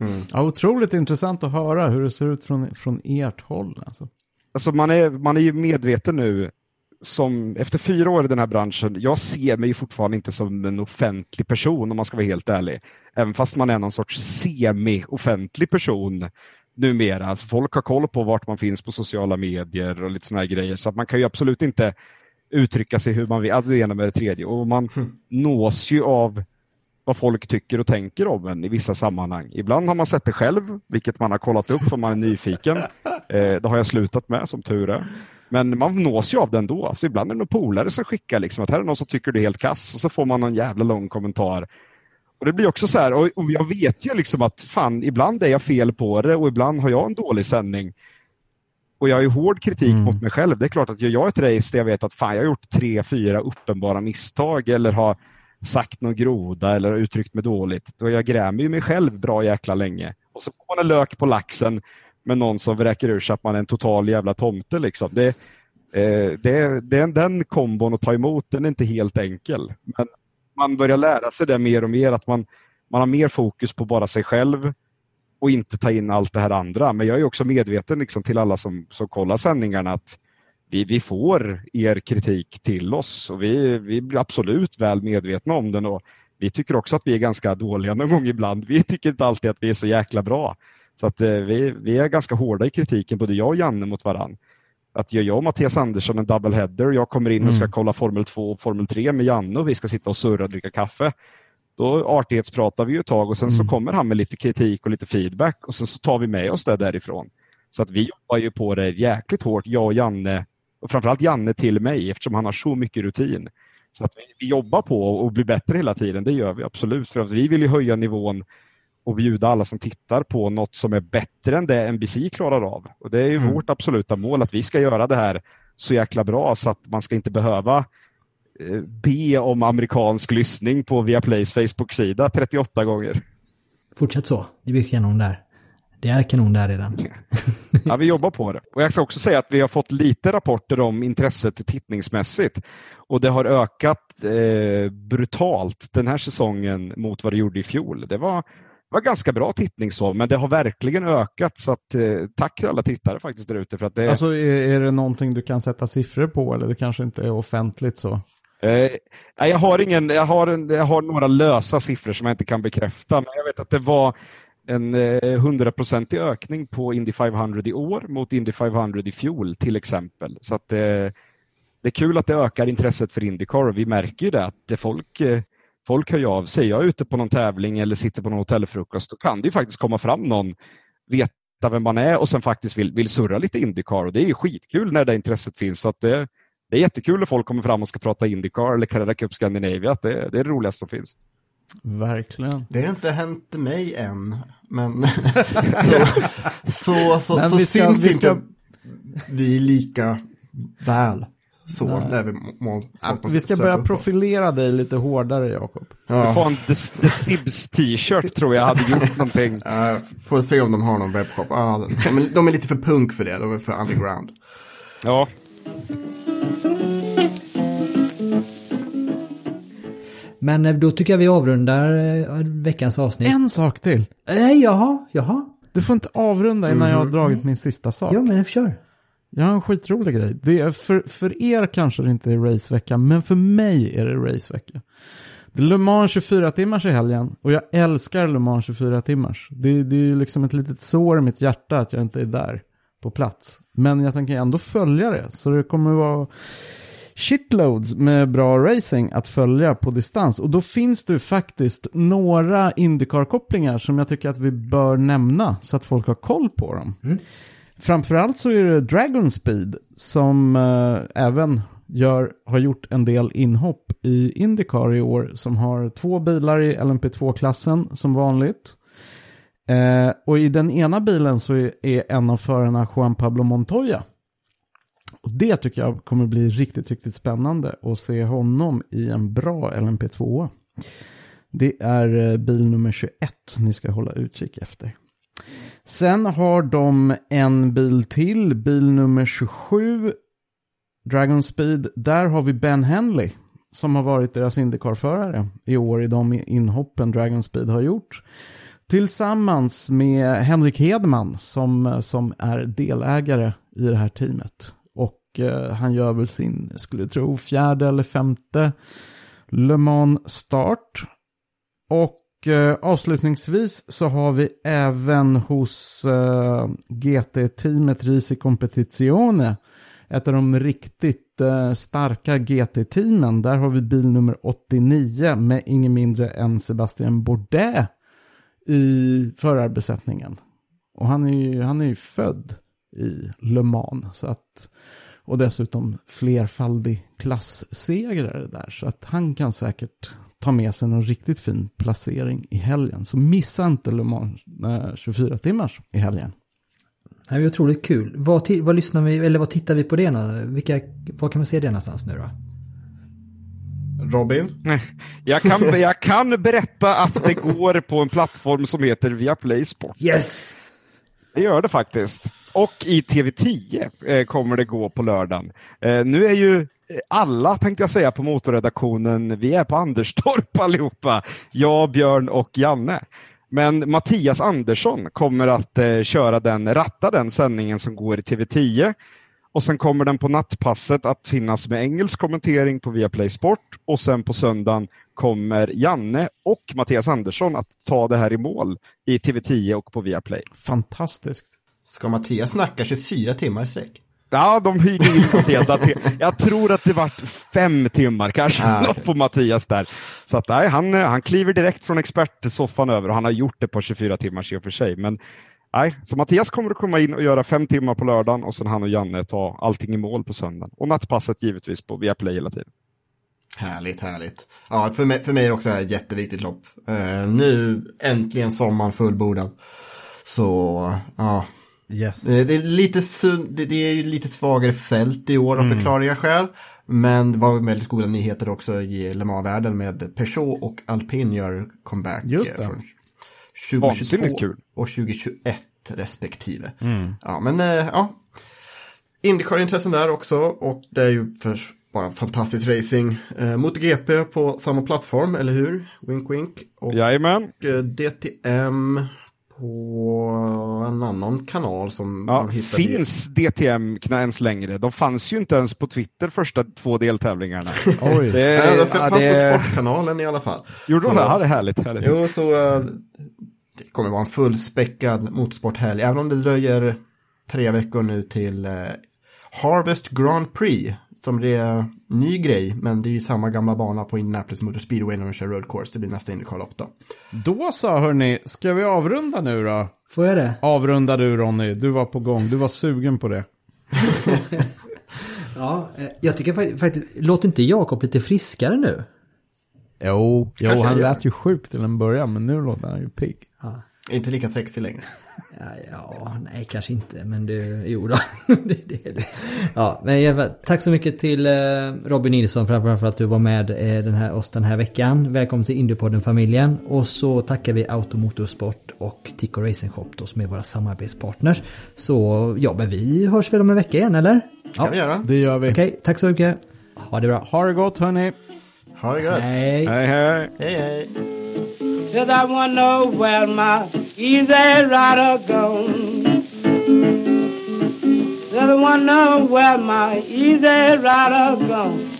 Mm. Ja, otroligt intressant att höra hur det ser ut från, från ert håll. Alltså. Alltså man är, man är ju medveten nu, som efter fyra år i den här branschen, jag ser mig fortfarande inte som en offentlig person om man ska vara helt ärlig. Även fast man är någon sorts semi-offentlig person numera. Alltså folk har koll på vart man finns på sociala medier och lite sådana grejer. Så att man kan ju absolut inte uttrycka sig hur man vill, alltså det ena med det tredje. Och man mm. nås ju av vad folk tycker och tänker om en i vissa sammanhang. Ibland har man sett det själv, vilket man har kollat upp för man är nyfiken. Eh, det har jag slutat med, som tur är. Men man nås ju av det ändå. Så ibland är det någon polare som skickar liksom, att här är någon som tycker du är helt kass och så får man en jävla lång kommentar och det blir också så här, och, jag vet ju liksom att fan, ibland är jag fel på det och ibland har jag en dålig sändning. Och jag har ju hård kritik mm. mot mig själv. Det är klart att gör jag ett race där jag vet att fan, jag har gjort tre, fyra uppenbara misstag eller har sagt någon groda eller uttryckt mig dåligt, då jag grämer ju mig själv bra jäkla länge. Och så får man en lök på laxen med någon som vräker ur sig att man är en total jävla tomte. Liksom. Det, eh, det, det, den kombon att ta emot, den är inte helt enkel. Men man börjar lära sig det mer och mer, att man, man har mer fokus på bara sig själv och inte ta in allt det här andra. Men jag är också medveten liksom, till alla som, som kollar sändningarna att vi, vi får er kritik till oss och vi, vi blir absolut väl medvetna om den. Och vi tycker också att vi är ganska dåliga någon gång ibland. Vi tycker inte alltid att vi är så jäkla bra. Så att eh, vi, vi är ganska hårda i kritiken, både jag och Janne mot varann att gör jag och Mattias Andersson en double header, jag kommer in och ska mm. kolla Formel 2 och Formel 3 med Janne och vi ska sitta och surra och dricka kaffe. Då artighetspratar vi ett tag och sen mm. så kommer han med lite kritik och lite feedback och sen så tar vi med oss det därifrån. Så att vi jobbar ju på det jäkligt hårt, jag och Janne och framförallt Janne till mig eftersom han har så mycket rutin. Så att vi, vi jobbar på att bli bättre hela tiden, det gör vi absolut. För att vi vill ju höja nivån och bjuda alla som tittar på något som är bättre än det NBC klarar av. Och Det är ju mm. vårt absoluta mål att vi ska göra det här så jäkla bra så att man ska inte behöva eh, be om amerikansk lyssning på Viaplays Facebook-sida 38 gånger. Fortsätt så, det blir kanon där. Det är kanon där redan. ja, vi jobbar på det. Och jag ska också säga att vi har fått lite rapporter om intresset tittningsmässigt. Och det har ökat eh, brutalt den här säsongen mot vad det gjorde i fjol. Det var, var ganska bra tittning så, men det har verkligen ökat. Så att, eh, tack till alla tittare faktiskt där ute. det... Alltså är, är det någonting du kan sätta siffror på eller det kanske inte är offentligt så? Eh, jag, har ingen, jag, har en, jag har några lösa siffror som jag inte kan bekräfta, men jag vet att det var en eh, hundraprocentig eh, ökning på Indy 500 i år mot Indy 500 i fjol till exempel. Så att, eh, det är kul att det ökar intresset för Indycar och vi märker ju det att folk, eh, folk hör av sig. Jag är ute på någon tävling eller sitter på någon hotellfrukost, då kan det ju faktiskt komma fram någon, veta vem man är och sen faktiskt vill, vill surra lite Indycar och det är ju skitkul när det intresset finns. Så att det, det är jättekul när folk kommer fram och ska prata Indycar eller Carrera Cup Scandinavia. Det, det är det roligaste som finns. Verkligen. Det har inte hänt mig än. Men så, så, så, men så ska, syns vi ska... inte vi lika väl. Så när vi må, ja, Vi ska börja profilera dig lite hårdare, Jakob. Ja. Du får en The, The Sibs t-shirt tror jag hade gjort någonting. Uh, får se om de har någon webbshop. Uh, de, de, är lite för punk för det, de är för underground. Ja. Men eh, då tycker jag vi avrundar eh, veckans avsnitt. En sak till. Nej, jaha, jaha. Du får inte avrunda innan mm. jag har mhm. dragit min sista sak. Ja, men kör. Jag har en skitrolig grej. Det är för, för er kanske det inte är racevecka, men för mig är det racevecka. Det är Le Mans 24 timmars i helgen och jag älskar Le Mans 24 timmars. Det, det är liksom ett litet sår i mitt hjärta att jag inte är där på plats. Men jag tänker ändå följa det, så det kommer vara shitloads med bra racing att följa på distans. Och då finns det faktiskt några Indycar-kopplingar som jag tycker att vi bör nämna så att folk har koll på dem. Mm. Framförallt så är det Dragon Speed som eh, även gör, har gjort en del inhopp i Indycar i år som har två bilar i LMP2-klassen som vanligt. Eh, och i den ena bilen så är, är en av förarna Juan Pablo Montoya och det tycker jag kommer bli riktigt, riktigt spännande att se honom i en bra LMP2. Det är eh, bil nummer 21 ni ska hålla utkik efter. Sen har de en bil till, bil nummer 27, Dragon Speed. Där har vi Ben Henley som har varit deras Indycar-förare i år i de inhoppen Dragon Speed har gjort. Tillsammans med Henrik Hedman som, som är delägare i det här teamet. Och eh, han gör väl sin, skulle tro, fjärde eller femte Le Mans-start. Och Eh, avslutningsvis så har vi även hos eh, GT-teamet Risi Competizione ett av de riktigt eh, starka GT-teamen. Där har vi bil nummer 89 med ingen mindre än Sebastian Bourdais i förarbesättningen. Och han är ju, han är ju född i Le Mans. Så att och dessutom flerfaldig klassegrare där. Så att han kan säkert ta med sig någon riktigt fin placering i helgen. Så missa inte Le Mans 24 timmars i helgen. Det är otroligt kul. Vad, vad lyssnar vi, eller vad tittar vi på det? Vilka, var kan vi se det någonstans nu då? Robin? Jag kan, jag kan berätta att det går på en plattform som heter Viaplay Sport. Yes! Det gör det faktiskt. Och i TV10 eh, kommer det gå på lördagen. Eh, nu är ju alla, tänkte jag säga, på motorredaktionen, vi är på Anderstorp allihopa. Jag, Björn och Janne. Men Mattias Andersson kommer att eh, köra den, ratta den sändningen som går i TV10. Och sen kommer den på nattpasset att finnas med engelsk kommentering på Viaplay Sport och sen på söndagen kommer Janne och Mattias Andersson att ta det här i mål i TV10 och på Viaplay. Fantastiskt. Ska Mattias snacka 24 timmar i sträck? Ja, de hyrde in Mattias. Jag tror att det vart fem timmar kanske ah, okay. på Mattias där. Så att, nej, han, han kliver direkt från expertsoffan över och han har gjort det på 24 timmar i och för sig. Men nej, så Mattias kommer att komma in och göra fem timmar på lördagen och sen han och Janne ta allting i mål på söndagen. Och nattpasset givetvis på Viaplay hela tiden. Härligt, härligt. Ja, för mig, för mig är det också ett jätteviktigt lopp. Uh, nu äntligen sommaren fullbordad. Så, ja. Yes. Det är, lite, det, det är ju lite svagare fält i år av mm. förklarliga skäl. Men det var väldigt goda nyheter också i Le Mans-världen med Peugeot och Alpin gör comeback. Just det. Från 2022 kul. och 2021 respektive. Mm. Ja, men ja. Indycar-intressen där också och det är ju för bara fantastisk racing. Eh, MotoGP på samma plattform, eller hur? Wink wink. Och Jajamän. Eh, DTM på en annan kanal som ja, man hittade. Finns DTM ens längre? De fanns ju inte ens på Twitter första två deltävlingarna. Oj. Det, ja, de fanns det... på Sportkanalen i alla fall. Gjorde de det? Ja, det är härligt. härligt. Jo, så uh, det kommer vara en fullspäckad motorsporthelg, även om det dröjer tre veckor nu till uh, Harvest Grand Prix som det är ny grej, men det är samma gamla bana på Indianapolis Motor Speedway när de kör road course. Det blir nästa Indycar-lopp då. Då så, hörni. Ska vi avrunda nu då? Får jag det? Avrunda du Ronny. Du var på gång. Du var sugen på det. ja, eh, jag tycker faktiskt, låter inte Jakob lite friskare nu? Jo, jo han lät ju sjuk till en början, men nu låter han ju pigg. Ja. Inte lika sexig längre. Ja, ja, nej kanske inte, men det, jo då. det, det, det. Ja, men tack så mycket till eh, Robin Nilsson för att du var med eh, den här, oss den här veckan. Välkommen till Indiepodden-familjen. Och så tackar vi Automotorsport och Tico Racing Shop då, som är våra samarbetspartners. Så ja, men vi hörs väl om en vecka igen, eller? Det kan ja, vi göra. Det gör vi. Okej, okay, tack så mycket. Ha det bra. Ha det gott hörni. Ha det gott. Hej. Hej, hej. Hej, hej. Said I wonder where my easy rider gone. Said I wonder where my easy rider gone.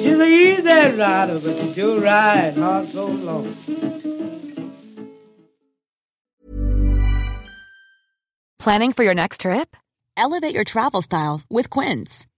She's an easy rider, but she do ride hard so long. Planning for your next trip? Elevate your travel style with Quince.